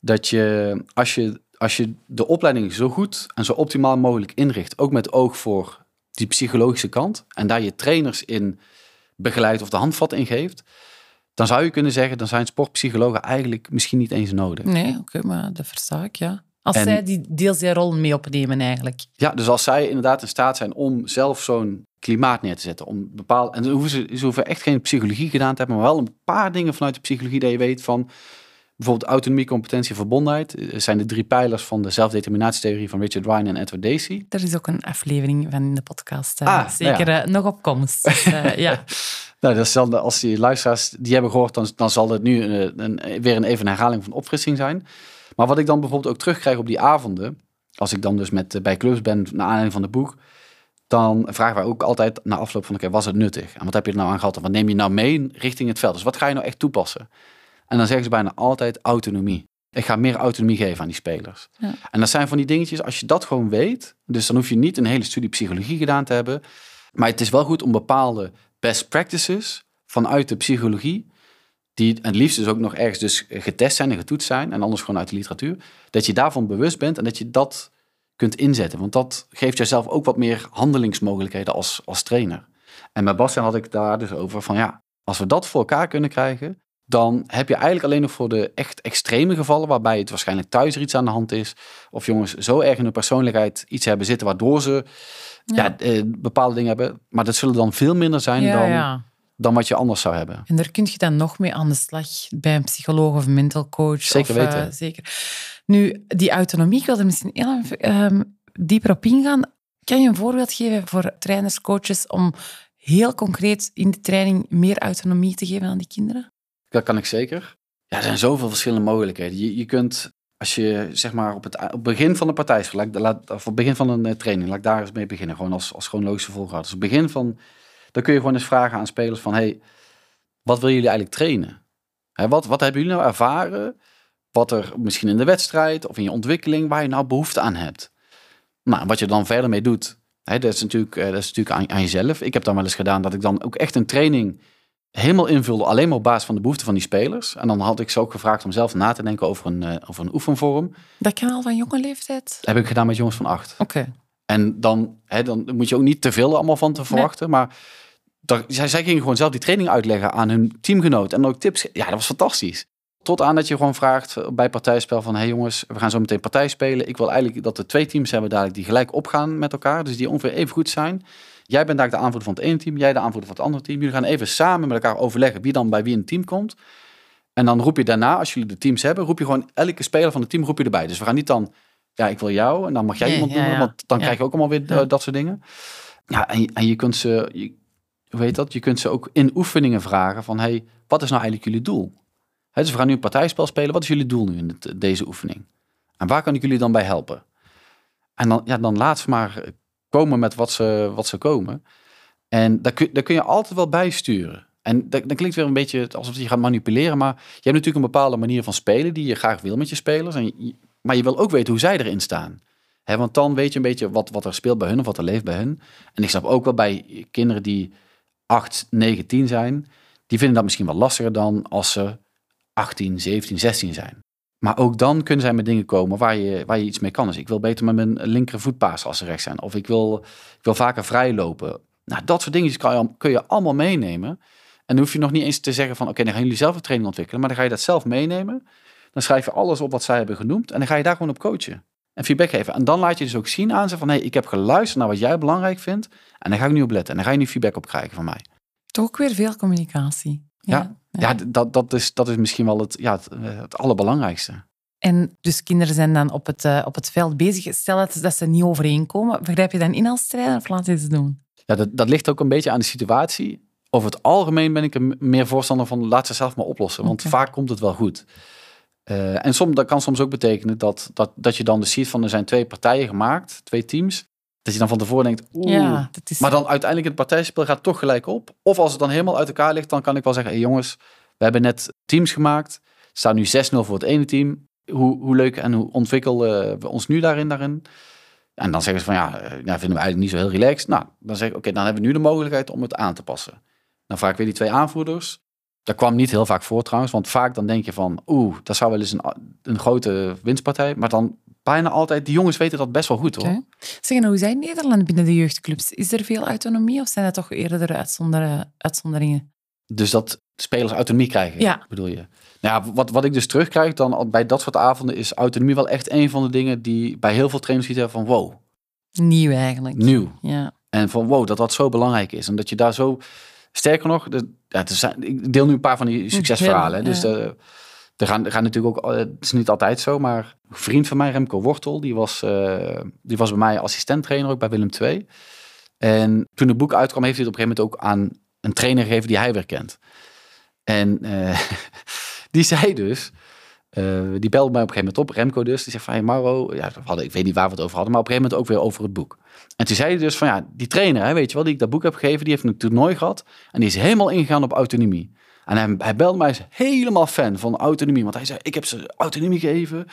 dat je als, je, als je de opleiding zo goed en zo optimaal mogelijk inricht, ook met oog voor die psychologische kant, en daar je trainers in begeleidt of de handvat in geeft, dan zou je kunnen zeggen, dan zijn sportpsychologen eigenlijk misschien niet eens nodig. Nee, oké, maar dat versta ik, ja. Als zij die deels die rol mee opnemen eigenlijk. Ja, dus als zij inderdaad in staat zijn om zelf zo'n klimaat neer te zetten. Om bepaald, en dan hoeven ze, ze hoeven echt geen psychologie gedaan te hebben, maar wel een paar dingen vanuit de psychologie dat je weet van bijvoorbeeld autonomie, competentie en verbondenheid. Eh, zijn de drie pijlers van de zelfdeterminatietheorie van Richard Ryan en Edward Dacey. Er is ook een aflevering van in de podcast. Eh, ah, zeker ja. nog op komst. Dus, ja. Nou, dat is dan, als die luisteraars die hebben gehoord, dan, dan zal het nu een, een, weer een even herhaling van opfrissing zijn. Maar wat ik dan bijvoorbeeld ook terugkrijg op die avonden, als ik dan dus met, bij clubs ben, naar aanleiding van het boek, dan vragen wij ook altijd na afloop van, oké, was het nuttig? En wat heb je er nou aan gehad? En wat neem je nou mee richting het veld? Dus wat ga je nou echt toepassen? En dan zeggen ze bijna altijd autonomie. Ik ga meer autonomie geven aan die spelers. Ja. En dat zijn van die dingetjes, als je dat gewoon weet, dus dan hoef je niet een hele studie psychologie gedaan te hebben, maar het is wel goed om bepaalde best practices vanuit de psychologie, die het liefst dus ook nog ergens dus getest zijn en getoetst zijn, en anders gewoon uit de literatuur, dat je daarvan bewust bent en dat je dat kunt inzetten. Want dat geeft jezelf ook wat meer handelingsmogelijkheden als, als trainer. En met Bastian had ik daar dus over van ja, als we dat voor elkaar kunnen krijgen, dan heb je eigenlijk alleen nog voor de echt extreme gevallen, waarbij het waarschijnlijk thuis er iets aan de hand is, of jongens zo erg in hun persoonlijkheid iets hebben zitten waardoor ze ja. eh, bepaalde dingen hebben. Maar dat zullen dan veel minder zijn dan, dan wat je anders zou hebben. En daar kun je dan nog mee aan de slag bij een psycholoog of een mental coach. Zeker of, weten. Uh, zeker. Nu, die autonomie, ik wil er misschien heel um, dieper op ingaan. Kan je een voorbeeld geven voor trainers, coaches, om heel concreet in de training meer autonomie te geven aan die kinderen? Dat kan ik zeker. Ja, er zijn zoveel verschillende mogelijkheden. Je, je kunt, als je zeg maar op het, op begin van de partij, of op het begin van een eh, training, laat ik daar eens mee beginnen. Gewoon als, als chronologische volgorde. Dus op het begin van, dan kun je gewoon eens vragen aan spelers van, hey, wat willen jullie eigenlijk trainen? Hè, wat, wat hebben jullie nou ervaren? Wat er misschien in de wedstrijd of in je ontwikkeling, waar je nou behoefte aan hebt. Nou, wat je dan verder mee doet, hè, dat is natuurlijk, eh, dat is natuurlijk aan, aan jezelf. Ik heb dan wel eens gedaan dat ik dan ook echt een training helemaal invulde, alleen maar op basis van de behoeften van die spelers. En dan had ik ze ook gevraagd om zelf na te denken over een, uh, over een oefenvorm. Dat kan al van jonge leeftijd? Dat heb ik gedaan met jongens van acht. Oké. En dan, hè, dan moet je ook niet te veel allemaal van te verwachten. Maar zij, zij gingen gewoon zelf die training uitleggen aan hun teamgenoot. En ook tips. Ja, dat was fantastisch. Tot aan dat je gewoon vraagt bij partijspel van... hé hey jongens, we gaan zo meteen partij spelen. Ik wil eigenlijk dat er twee teams hebben dadelijk die gelijk opgaan met elkaar. Dus die ongeveer even goed zijn. Jij bent daar de aanvoerder van het ene team, jij de aanvoerder van het andere team. Jullie gaan even samen met elkaar overleggen wie dan bij wie in het team komt. En dan roep je daarna, als jullie de teams hebben, roep je gewoon elke speler van het team roep je erbij. Dus we gaan niet dan, ja, ik wil jou en dan mag jij iemand doen, want dan krijg je ook allemaal weer eh, dat soort dingen. Ja, en, en je kunt ze, je, weet dat? Je kunt ze ook in oefeningen vragen van, hey, wat is nou eigenlijk jullie doel? dus we gaan nu een partijspel spelen. Wat is jullie doel nu in deze oefening? En waar kan ik jullie dan bij helpen? En dan, ja, dan laat ze maar komen met wat ze, wat ze komen. En daar kun, daar kun je altijd wel bijsturen. En dat, dat klinkt weer een beetje alsof je gaat manipuleren. Maar je hebt natuurlijk een bepaalde manier van spelen die je graag wil met je spelers. En maar je wil ook weten hoe zij erin staan. He, want dan weet je een beetje wat, wat er speelt bij hun of wat er leeft bij hun. En ik snap ook wel bij kinderen die 8, 9, 10 zijn. Die vinden dat misschien wel lastiger dan als ze 18, 17, 16 zijn. Maar ook dan kunnen zij met dingen komen waar je, waar je iets mee kan. Dus ik wil beter met mijn linker voetpaas als ze rechts zijn. Of ik wil, ik wil vaker vrij lopen. Nou, dat soort dingen kan je, kun je allemaal meenemen. En dan hoef je nog niet eens te zeggen van... oké, dan gaan jullie zelf een training ontwikkelen. Maar dan ga je dat zelf meenemen. Dan schrijf je alles op wat zij hebben genoemd. En dan ga je daar gewoon op coachen. En feedback geven. En dan laat je dus ook zien aan ze van... hé, hey, ik heb geluisterd naar wat jij belangrijk vindt. En daar ga ik nu op letten. En dan ga je nu feedback op krijgen van mij. Toch ook weer veel communicatie. Ja, ja. ja dat, dat, is, dat is misschien wel het, ja, het, het allerbelangrijkste. En dus kinderen zijn dan op het, uh, op het veld bezig. Stel dat, dat ze niet overeenkomen. Begrijp je dan in als trainer of laat je ze doen? Ja, dat, dat ligt ook een beetje aan de situatie. Over het algemeen ben ik er meer voorstander van laat ze zelf maar oplossen. Want vaak komt het wel goed. Uh, en som, dat kan soms ook betekenen dat, dat, dat je dan dus ziet van er zijn twee partijen gemaakt, twee teams. Dat je dan van tevoren denkt, oeh, ja, dat is... maar dan uiteindelijk het partijspel gaat toch gelijk op. Of als het dan helemaal uit elkaar ligt, dan kan ik wel zeggen, hey jongens, we hebben net teams gemaakt. Er staat nu 6-0 voor het ene team. Hoe, hoe leuk en hoe ontwikkelen we ons nu daarin? daarin? En dan zeggen ze van ja, nou, vinden we eigenlijk niet zo heel relaxed. Nou, dan zeg ik oké, dan hebben we nu de mogelijkheid om het aan te passen. Dan vraag ik weer die twee aanvoerders. Dat kwam niet heel vaak voor trouwens, want vaak dan denk je van oeh, dat zou wel eens een, een grote winstpartij. Maar dan bijna altijd, die jongens weten dat best wel goed hoor. Okay. Zeg, nou, hoe zijn Nederland binnen de jeugdclubs? Is er veel autonomie of zijn dat toch eerder uitzonderingen? Dus dat spelers autonomie krijgen, ja. bedoel je? Nou ja, wat, wat ik dus terugkrijg dan bij dat soort avonden is autonomie wel echt een van de dingen die bij heel veel trainers ziet van wow. Nieuw eigenlijk. Nieuw. Ja. En van wow, dat dat zo belangrijk is. En dat je daar zo, sterker nog, de, ja, zijn, ik deel nu een paar van die succesverhalen. dus de, er gaan, er gaan natuurlijk ook, het is niet altijd zo, maar een vriend van mij, Remco Wortel, die was, uh, die was bij mij assistent-trainer ook bij Willem II. En toen het boek uitkwam, heeft hij het op een gegeven moment ook aan een trainer gegeven die hij weer kent. En uh, die zei dus, uh, die belde mij op een gegeven moment op, Remco dus, die zegt van, hey Mauro, ja, we hadden, ik weet niet waar we het over hadden, maar op een gegeven moment ook weer over het boek. En toen zei hij dus van, ja, die trainer, hè, weet je wel, die ik dat boek heb gegeven, die heeft een toernooi gehad en die is helemaal ingegaan op autonomie. En hij, hij belde mij, is helemaal fan van autonomie, want hij zei, ik heb ze autonomie gegeven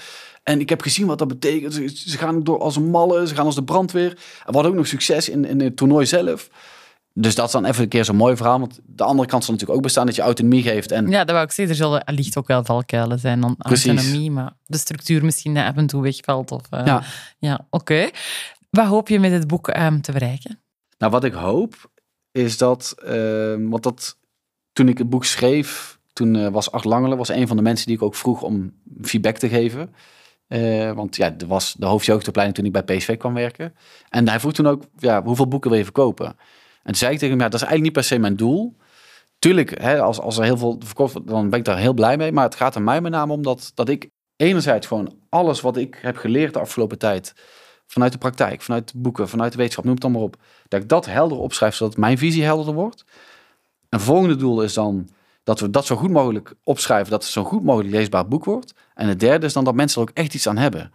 en ik heb gezien wat dat betekent. Ze, gaan door als een malle, ze gaan als de brandweer. En we hadden ook nog succes in, in het toernooi zelf dus dat is dan even een keer zo'n mooi verhaal. Want de andere kant zal natuurlijk ook bestaan dat je autonomie geeft. En... Ja, dat wou ik zeggen. Er zullen licht ook wel valkuilen zijn dan autonomie. Maar de structuur misschien af en toe wegvalt. Of, uh, ja, ja oké. Wat hoop je met het boek um, te bereiken? Nou, wat ik hoop is dat... Uh, want dat, toen ik het boek schreef, toen uh, was Art Langelen was een van de mensen die ik ook vroeg om feedback te geven. Uh, want ja, er was de hoofdjeugdopleiding toen ik bij PSV kwam werken. En hij vroeg toen ook, ja, hoeveel boeken wil je verkopen? En zei ik tegen hem, ja, dat is eigenlijk niet per se mijn doel. Tuurlijk, hè, als, als er heel veel verkocht wordt, dan ben ik daar heel blij mee. Maar het gaat er mij met name om dat, dat ik enerzijds gewoon alles wat ik heb geleerd de afgelopen tijd, vanuit de praktijk, vanuit boeken, vanuit de wetenschap, noem het dan maar op, dat ik dat helder opschrijf, zodat mijn visie helderder wordt. Een volgende doel is dan dat we dat zo goed mogelijk opschrijven, dat het zo goed mogelijk leesbaar boek wordt. En het derde is dan dat mensen er ook echt iets aan hebben.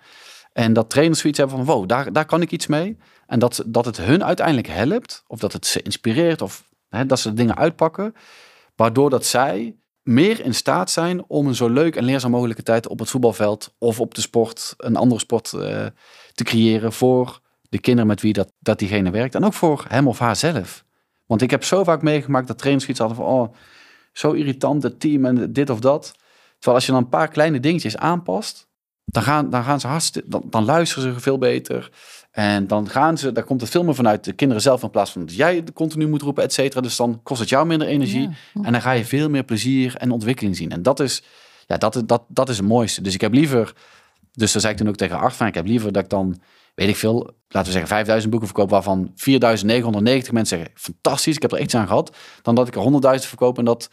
En dat trainers zoiets hebben van, wow, daar, daar kan ik iets mee. En dat, dat het hun uiteindelijk helpt, of dat het ze inspireert, of hè, dat ze dingen uitpakken, waardoor dat zij meer in staat zijn om een zo leuk en leerzaam mogelijke tijd op het voetbalveld of op de sport, een andere sport uh, te creëren voor de kinderen met wie dat, dat diegene werkt. En ook voor hem of haar zelf. Want ik heb zo vaak meegemaakt dat trainers iets hadden van, oh, zo irritant, het team en dit of dat. Terwijl als je dan een paar kleine dingetjes aanpast, dan gaan, dan gaan ze hartstikke, dan, dan luisteren ze veel beter. En dan gaan ze, daar komt het veel meer vanuit de kinderen zelf in plaats van dat jij continu moet roepen, et cetera. Dus dan kost het jou minder energie. En dan ga je veel meer plezier en ontwikkeling zien. En dat is, ja, dat, dat, dat is het mooiste. Dus ik heb liever, dus daar zei ik toen ook tegen Art van, ik heb liever dat ik dan, weet ik veel, laten we zeggen 5000 boeken verkoop, waarvan 4990 mensen zeggen, fantastisch, ik heb er iets aan gehad. Dan dat ik er 100.000 verkoop en dat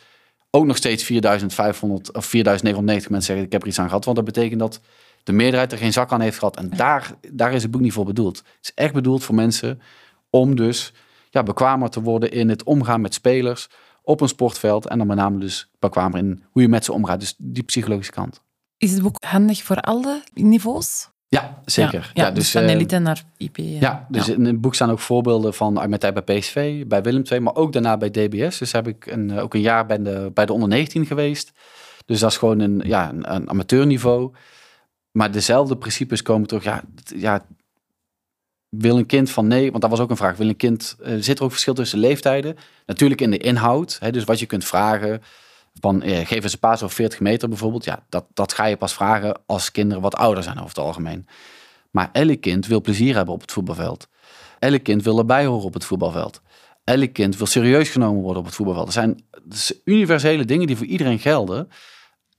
ook nog steeds 4500 of 4990 mensen zeggen, ik heb er iets aan gehad. Want dat betekent dat de meerderheid er geen zak aan heeft gehad. En daar, daar is het boek niet voor bedoeld. Het is echt bedoeld voor mensen om dus ja, bekwamer te worden in het omgaan met spelers op een sportveld. En dan met name dus bekwamer in hoe je met ze omgaat. Dus die psychologische kant. Is het boek handig voor alle niveaus? Ja, zeker. Ja, dus, dus, van elite uh, naar IP. Ja, ja dus in het boek staan ook voorbeelden van mijn tijd bij PSV, bij Willem II, maar ook daarna bij DBS. Dus heb ik een, ook een jaar bij de, bij de onder 19 geweest. Dus dat is gewoon een, ja, een, een amateurniveau. Maar dezelfde principes komen terug. Ja, ja, wil een kind van nee, want dat was ook een vraag. Wil een kind, uh, zit er ook verschil tussen leeftijden? Natuurlijk in de inhoud, hè, dus wat je kunt vragen. Van eh, geef eens een paas over 40 meter bijvoorbeeld. Ja, dat, dat ga je pas vragen als kinderen wat ouder zijn over het algemeen. Maar elk kind wil plezier hebben op het voetbalveld. Elk kind wil erbij horen op het voetbalveld. Elk kind wil serieus genomen worden op het voetbalveld. Er zijn universele dingen die voor iedereen gelden.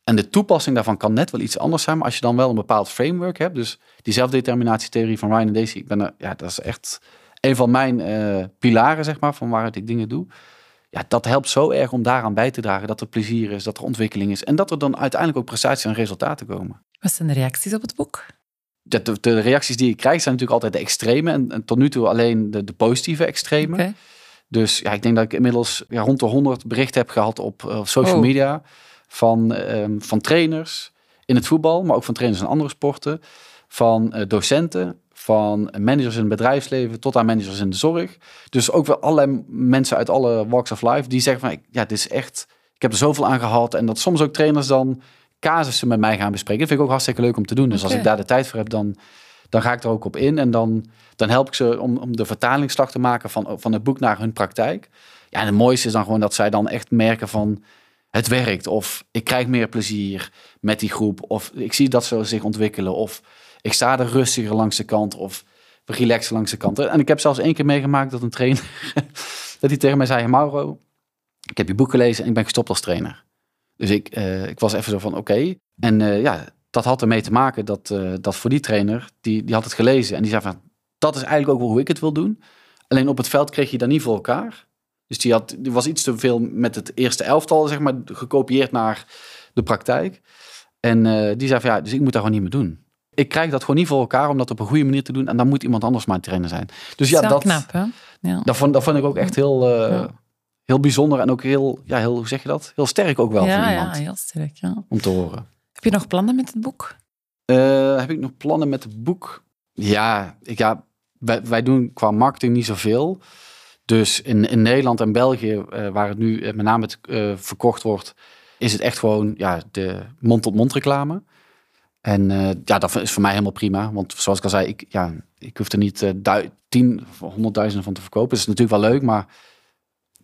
En de toepassing daarvan kan net wel iets anders zijn. Maar als je dan wel een bepaald framework hebt. Dus die zelfdeterminatietheorie van Ryan en Daisy. Ik ben er, ja, dat is echt een van mijn uh, pilaren, zeg maar, van waaruit ik dingen doe. Ja, dat helpt zo erg om daaraan bij te dragen dat er plezier is, dat er ontwikkeling is. En dat er dan uiteindelijk ook prestaties en resultaten komen. Wat zijn de reacties op het boek? De, de, de reacties die ik krijg zijn natuurlijk altijd de extreme. En, tot nu toe alleen de, de positieve extreme. Okay. Dus ja, ik denk dat ik inmiddels ja, rond de 100 berichten heb gehad op, op social oh. media van, um, van trainers in het voetbal, maar ook van trainers in andere sporten, van uh, docenten, van managers in het bedrijfsleven tot aan managers in de zorg. Dus ook wel allerlei mensen uit alle walks of life die zeggen van ja, dit is echt, ik heb er zoveel aan gehad en dat soms ook trainers dan casussen met mij gaan bespreken. Dat vind ik ook hartstikke leuk om te doen. Dus als ik daar de tijd voor heb, dan, dan ga ik er ook op in en dan, dan help ik ze om, om de vertalingsslag te maken van, van het boek naar hun praktijk. Ja, en het mooiste is dan gewoon dat zij dan echt merken van het werkt. Of ik krijg meer plezier met die groep. Of ik zie dat ze zich ontwikkelen. Of ik sta er rustiger langs de kant. Of relaxer langs de kant. En ik heb zelfs één keer meegemaakt dat een trainer... dat hij tegen mij zei, Mauro, ik heb je boek gelezen en ik ben gestopt als trainer. Dus ik, uh, ik was even zo van, oké. En uh, ja, dat had ermee te maken dat, uh, dat voor die trainer, die, die had het gelezen. En die zei van, dat is eigenlijk ook wel hoe ik het wil doen. Alleen op het veld kreeg je dat niet voor elkaar. Dus die, had, die was iets te veel met het eerste elftal, zeg maar, gekopieerd naar de praktijk. En die zei van ja, dus ik moet daar gewoon niet meer doen. Ik krijg dat gewoon niet voor elkaar om dat op een goede manier te doen. En dan moet iemand anders maar trainer zijn. Dus ja, dat, knap, hè? Ja. Dat, vond, dat vond ik ook echt heel, uh, ja. heel bijzonder. En ook heel, ja, heel, hoe zeg je dat? Heel sterk ook wel ja, voor iemand. Ja, heel sterk, ja. Om te horen. Heb je nog plannen met het boek? Uh, heb ik nog plannen met het boek? Ja, ik, ja wij, wij doen qua marketing niet zoveel. Dus in, in Nederland en België, uh, waar het nu met name het, verkocht wordt, is het echt gewoon ja, de mond-tot-mond reclame. En uh, ja, dat is voor mij helemaal prima. Want zoals ik al zei, ik, ja, ik hoef er niet tien of honderdduizenden van te verkopen. Dat is natuurlijk wel leuk, maar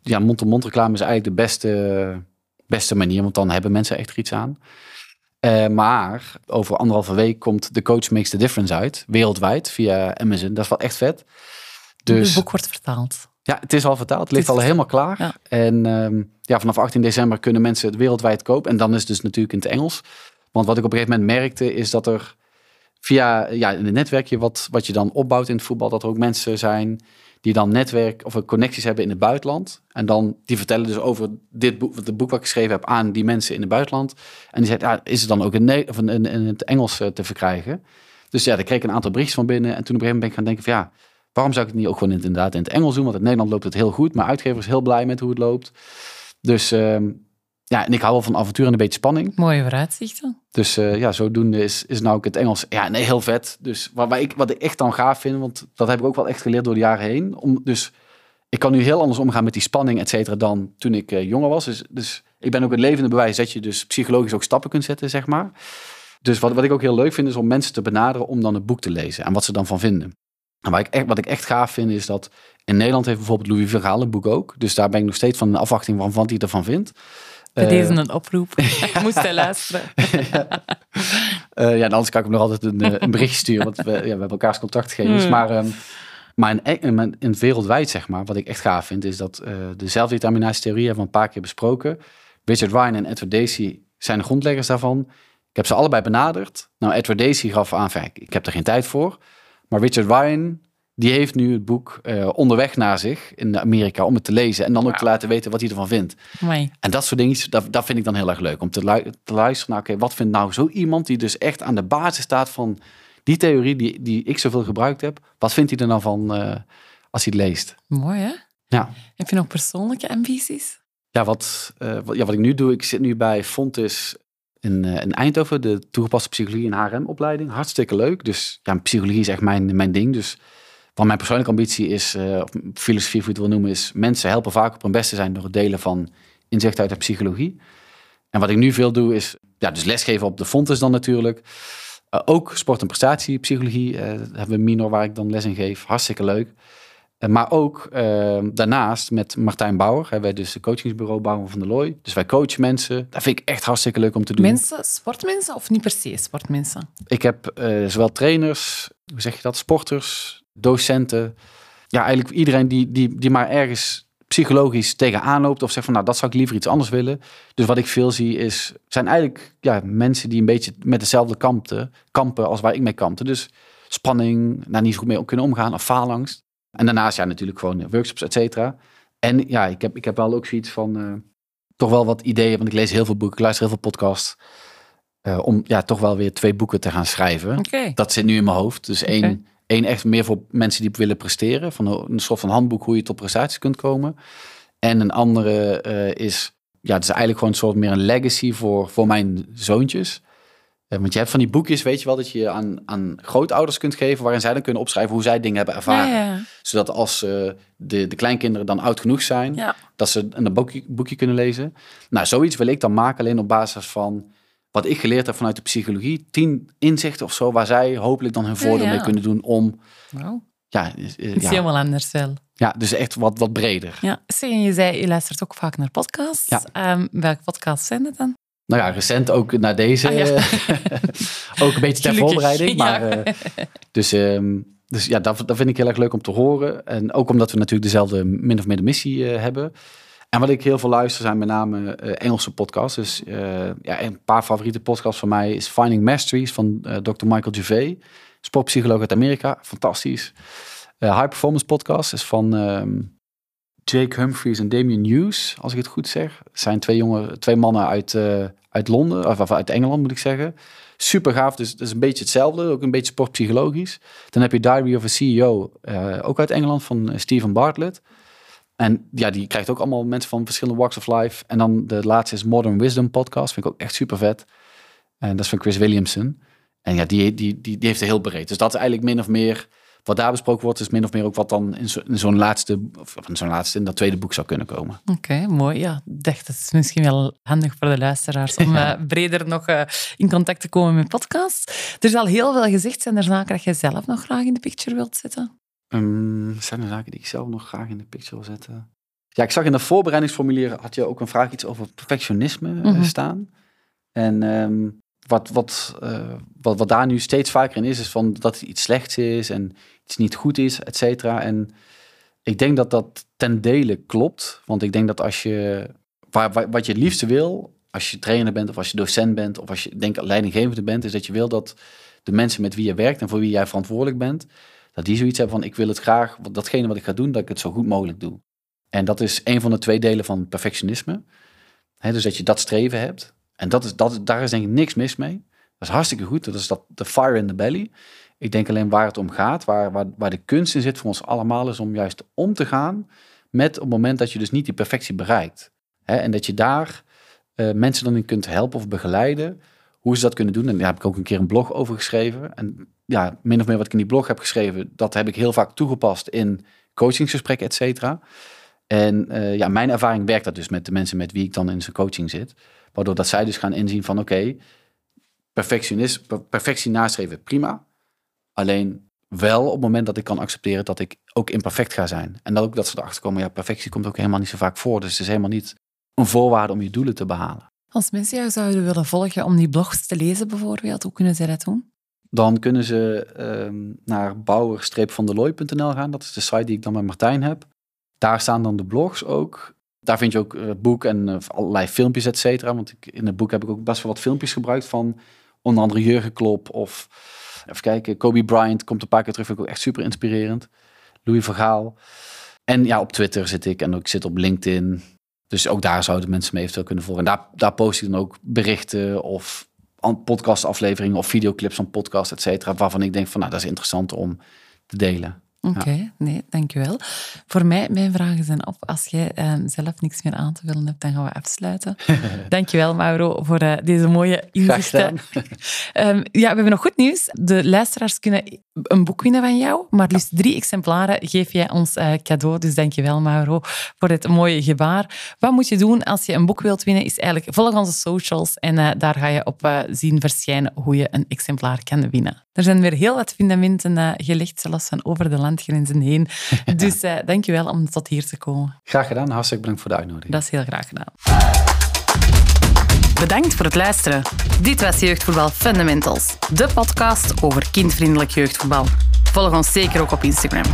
ja, mond-tot-mond reclame is eigenlijk de beste, beste manier. Want dan hebben mensen echt er iets aan. maar over anderhalve week komt The Coach Makes the Difference uit. Wereldwijd via Amazon. Dat is wel echt vet. Dus, het boek wordt vertaald. Ja, het is al vertaald. Het ligt al helemaal klaar. En um, ja, vanaf 18 december kunnen mensen het wereldwijd kopen. En dan is het dus natuurlijk in het Engels. Want wat ik op een gegeven moment merkte, is dat er via ja, een netwerkje wat, wat je dan opbouwt in het voetbal, dat er ook mensen zijn die dan netwerk of connecties hebben in het buitenland. En dan die vertellen dus over dit boek, het boek wat ik geschreven heb aan die mensen in het buitenland. En die zegt, ja, is het dan ook in, of in, het Engels eh, te verkrijgen? Dus ja, daar kreeg ik een aantal berichtjes van binnen. En toen op een gegeven moment ben ik gaan denken van ja, Waarom zou ik het niet ook gewoon inderdaad in het Engels doen? Want in Nederland loopt het heel goed. Maar uitgever is heel blij met hoe het loopt. Dus uh, ja, en ik hou wel van avontuur en een beetje spanning. Mooie vooruitzichten. Dus uh, ja, zodoende is, is nou ook het Engels. Ja, nee, heel vet. Dus waar, waar ik, wat ik echt dan gaaf vind, want dat heb ik ook wel echt geleerd door de jaren heen. Om, dus ik kan nu heel anders omgaan met die spanning, et cetera, dan toen ik uh, jonger was. Dus, dus ik ben ook het levende bewijs dat je dus psychologisch ook stappen kunt zetten, zeg maar. Dus wat, wat ik ook heel leuk vind, is om mensen te benaderen om dan het boek te lezen en wat ze dan van vinden. En wat ik, echt, wat ik echt gaaf vind is dat in Nederland heeft bijvoorbeeld Louis Vergaal een boek ook. Dus daar ben ik nog steeds van een afwachting van wat hij ervan vindt. Bij uh, deze een oproep. Moest hij luisteren. ja. Uh, ja, anders kan ik hem nog altijd een, eh, een berichtje sturen. Want we, ja, we hebben elkaars contactgegevens. Hmm. Maar, um, maar in, in, in, wereldwijd, zeg maar, wat ik echt gaaf vind, is dat uh, de zelfdeterminatietheorie hebben we een paar keer besproken. Richard Ryan en Edward Dacey zijn de grondleggers daarvan. Ik heb ze allebei benaderd. Nou, Edward Dacey gaf aan, ik heb er geen tijd voor. Maar Richard Ryan, die heeft nu het boek uh, onderweg naar zich in Amerika om het te lezen. En dan ook te laten weten wat hij ervan vindt. Amai. En dat soort dingen, dat, dat vind ik dan heel erg leuk. Om te, lu te luisteren naar, oké, okay, wat vindt nou zo iemand die dus echt aan de basis staat van die theorie die, die ik zoveel gebruikt heb. Wat vindt hij er nou van uh, als hij het leest? Mooi hè? Ja. Heb je nog persoonlijke ambities? Ja wat, uh, wat, ja, wat ik nu doe, ik zit nu bij Fontes in, uh, in Eindhoven, de toegepaste psychologie en HRM-opleiding. Hartstikke leuk. Dus ja, psychologie is echt mijn, mijn ding. Dus wat mijn persoonlijke ambitie is, uh, of filosofie, hoe je het wil noemen, is mensen helpen vaak op hun beste zijn door het delen van inzicht uit de psychologie. En wat ik nu veel doe, is ja, dus lesgeven op de Fontes dan natuurlijk. Uh, ook sport- en prestatiepsychologie uh, hebben we minor waar ik dan les in geef. Hartstikke leuk. Eh, maar ook daarnaast met Martijn Bauer. Hebben wij dus de coachingsbureau Bauer van der Looy. Dus wij coachen mensen. Dat vind ik echt hartstikke leuk om te doen. Mensen, sportmensen of niet per se sportmensen? Ik heb zowel trainers, hoe zeg je dat, sporters, docenten. Ja, eigenlijk iedereen die, die, die maar ergens psychologisch tegenaan loopt of zegt van nou dat zou ik liever iets anders willen. Dus wat ik veel zie is, zijn eigenlijk ja, mensen die een beetje met dezelfde kampen, kampen als waar ik mee kampte. Dus spanning, daar niet zo goed mee kunnen omgaan of faalangst. En daarnaast ja natuurlijk gewoon workshops, et cetera. En ja, ik heb, ik heb wel ook zoiets van uh, toch wel wat ideeën, want ik lees heel veel boeken, ik luister heel veel podcasts. Uh, om ja, toch wel weer twee boeken te gaan schrijven. Okay. Dat zit nu in mijn hoofd. Dus één, okay. Één echt meer voor mensen die willen presteren. Van een soort van handboek hoe je tot prestaties kunt komen. En een andere uh, is, ja, het is eigenlijk gewoon een soort meer een legacy voor, voor mijn zoontjes. Uh, want je hebt van die boekjes, weet je wel, dat je aan, aan grootouders kunt geven, waarin zij dan kunnen opschrijven hoe zij dingen hebben ervaren. Ja, ja. Zodat als uh, de, de kleinkinderen dan oud genoeg zijn, ja. dat ze een boekje, boekje kunnen lezen. Nou, zoiets wil ik dan maken, alleen op basis van wat ik geleerd heb vanuit de psychologie. Tien inzichten of zo, waar zij hopelijk dan hun voordeel mee kunnen doen om... Wow. Ja, Het is helemaal anders wel. Ja, dus echt wat, wat breder. Ja, en je zei, je luistert ook vaak naar podcasts. Ja. Um, welke podcasts zijn het dan? Nou ja, recent ook naar deze. Ah, ja. ook een beetje ter voorbereiding. Maar, ja. uh, dus, um, dus ja, dat, dat vind ik heel erg leuk om te horen. En ook omdat we natuurlijk dezelfde min of meer de missie uh, hebben. En wat ik heel veel luister zijn met name uh, Engelse podcasts. Dus ja, een paar favoriete podcasts van mij is Finding Masteries van Dr. Michael Gervais. Sportpsycholoog uit Amerika. Fantastisch. High Performance Podcast is van um, Jake Humphries en Damien Hughes, als ik het goed zeg. Zijn twee, jongen, twee mannen uit, uit Londen, of, uit Engeland moet ik zeggen. Super gaaf, dus het is een beetje hetzelfde, ook een beetje sportpsychologisch. Dan heb je Diary of a CEO, ook uit Engeland, van Stephen Bartlett. En ja, die krijgt ook allemaal mensen van verschillende walks of life. En dan de laatste is Modern Wisdom podcast, vind ik ook echt super vet. En dat is van Chris Williamson. En ja, die, die, die, die heeft er heel breed. Dus dat is eigenlijk min of meer wat daar besproken wordt, is min of meer ook wat dan in zo'n zo laatste, of in zo'n laatste, in dat tweede boek zou kunnen komen. Oké, okay, mooi. Ja, ik dacht, dat is misschien wel handig voor de luisteraars om ja. uh, breder nog uh, in contact te komen met podcasts. Er is al heel veel gezegd. Zijn er zaken dat jij zelf nog graag in de picture wilt zetten? Um, zijn er zaken die ik zelf nog graag in de picture wil zetten? Ja, ik zag in de voorbereidingsformulier had je ook een vraag iets over perfectionisme mm -hmm. staan. En um, wat, wat, uh, wat, wat daar nu steeds vaker in is, is van dat het iets slechts is en iets niet goed is, et cetera. En ik denk dat dat ten dele klopt. Want ik denk dat als je, waar, waar, wat je het liefste wil, als je trainer bent of als je docent bent of als je denk leidinggevende bent, is dat je wil dat de mensen met wie je werkt en voor wie jij verantwoordelijk bent, dat die zoiets hebben van ik wil het graag, datgene wat ik ga doen, dat ik het zo goed mogelijk doe. En dat is een van de twee delen van perfectionisme. Dus dat je dat streven hebt. En dat is, dat, daar is denk ik niks mis mee. Dat is hartstikke goed. Dat is dat de fire in the belly. Ik denk alleen waar het om gaat, waar, waar, waar de kunst in zit voor ons allemaal, is om juist om te gaan met op het moment dat je dus niet die perfectie bereikt. En dat je daar uh, mensen dan in kunt helpen of begeleiden, hoe ze dat kunnen doen. En daar heb ik ook een keer een blog over geschreven. En ja, min of meer wat ik in die blog heb geschreven, dat heb ik heel vaak toegepast in coachingsgesprekken, et cetera. En uh, ja, mijn ervaring werkt dat dus met de mensen met wie ik dan in zijn coaching zit. Waardoor dat zij dus gaan inzien van oké, perfectie nastreven, prima. Alleen wel op het moment dat ik kan accepteren dat ik ook imperfect ga zijn. En dat ook dat ze erachter komen, ja, perfectie komt ook helemaal niet zo vaak voor. Dus het is helemaal niet een voorwaarde om je doelen te behalen. Als mensen jou zouden willen volgen om die blogs te lezen bijvoorbeeld, hoe kunnen zij dat doen? Dan kunnen ze um, naar bouwer-vandelooi.nl gaan. Dat is de site die ik dan met Martijn heb. Daar staan dan de blogs ook. Daar vind je ook uh, boek en uh, allerlei filmpjes, et cetera. Want ik, in het boek heb ik ook best wel wat filmpjes gebruikt van onder andere Jurgen Klopp of even kijken, Kobe Bryant komt een paar keer terug, vind ik ook echt super inspirerend. Louis Vergaal. En ja, op Twitter zit ik en ook zit op LinkedIn. Dus ook daar zouden mensen me eventueel kunnen volgen. En daar, daar post ik dan ook berichten of podcastafleveringen of videoclips van podcast, et cetera. Waarvan ik denk van, nou, dat is interessant om te delen. Oké, okay, ja. nee, dankjewel. Voor mij, mijn vragen zijn op. Als jij uh, zelf niks meer aan te vullen hebt, dan gaan we afsluiten. dankjewel, Mauro, voor uh, deze mooie inzichten. um, ja, we hebben nog goed nieuws. De luisteraars kunnen een boek winnen van jou, maar liefst drie exemplaren geef jij ons uh, cadeau. Dus dankjewel, Mauro, voor dit mooie gebaar. Wat moet je doen als je een boek wilt winnen? Is eigenlijk volg onze socials en daar ga je op zien verschijnen hoe je een exemplaar kan winnen. Er zijn weer heel wat fundamenten gelegd, zelfs van over de landgrenzen heen. Dus uh, dankjewel om tot hier te komen. Graag gedaan. Hartstikke bedankt voor de uitnodiging. Dat is heel graag gedaan. Bedankt voor het luisteren. Dit was Jeugdvoetbal Fundamentals, de podcast over kindvriendelijk jeugdvoetbal. Volg ons zeker ook op Instagram.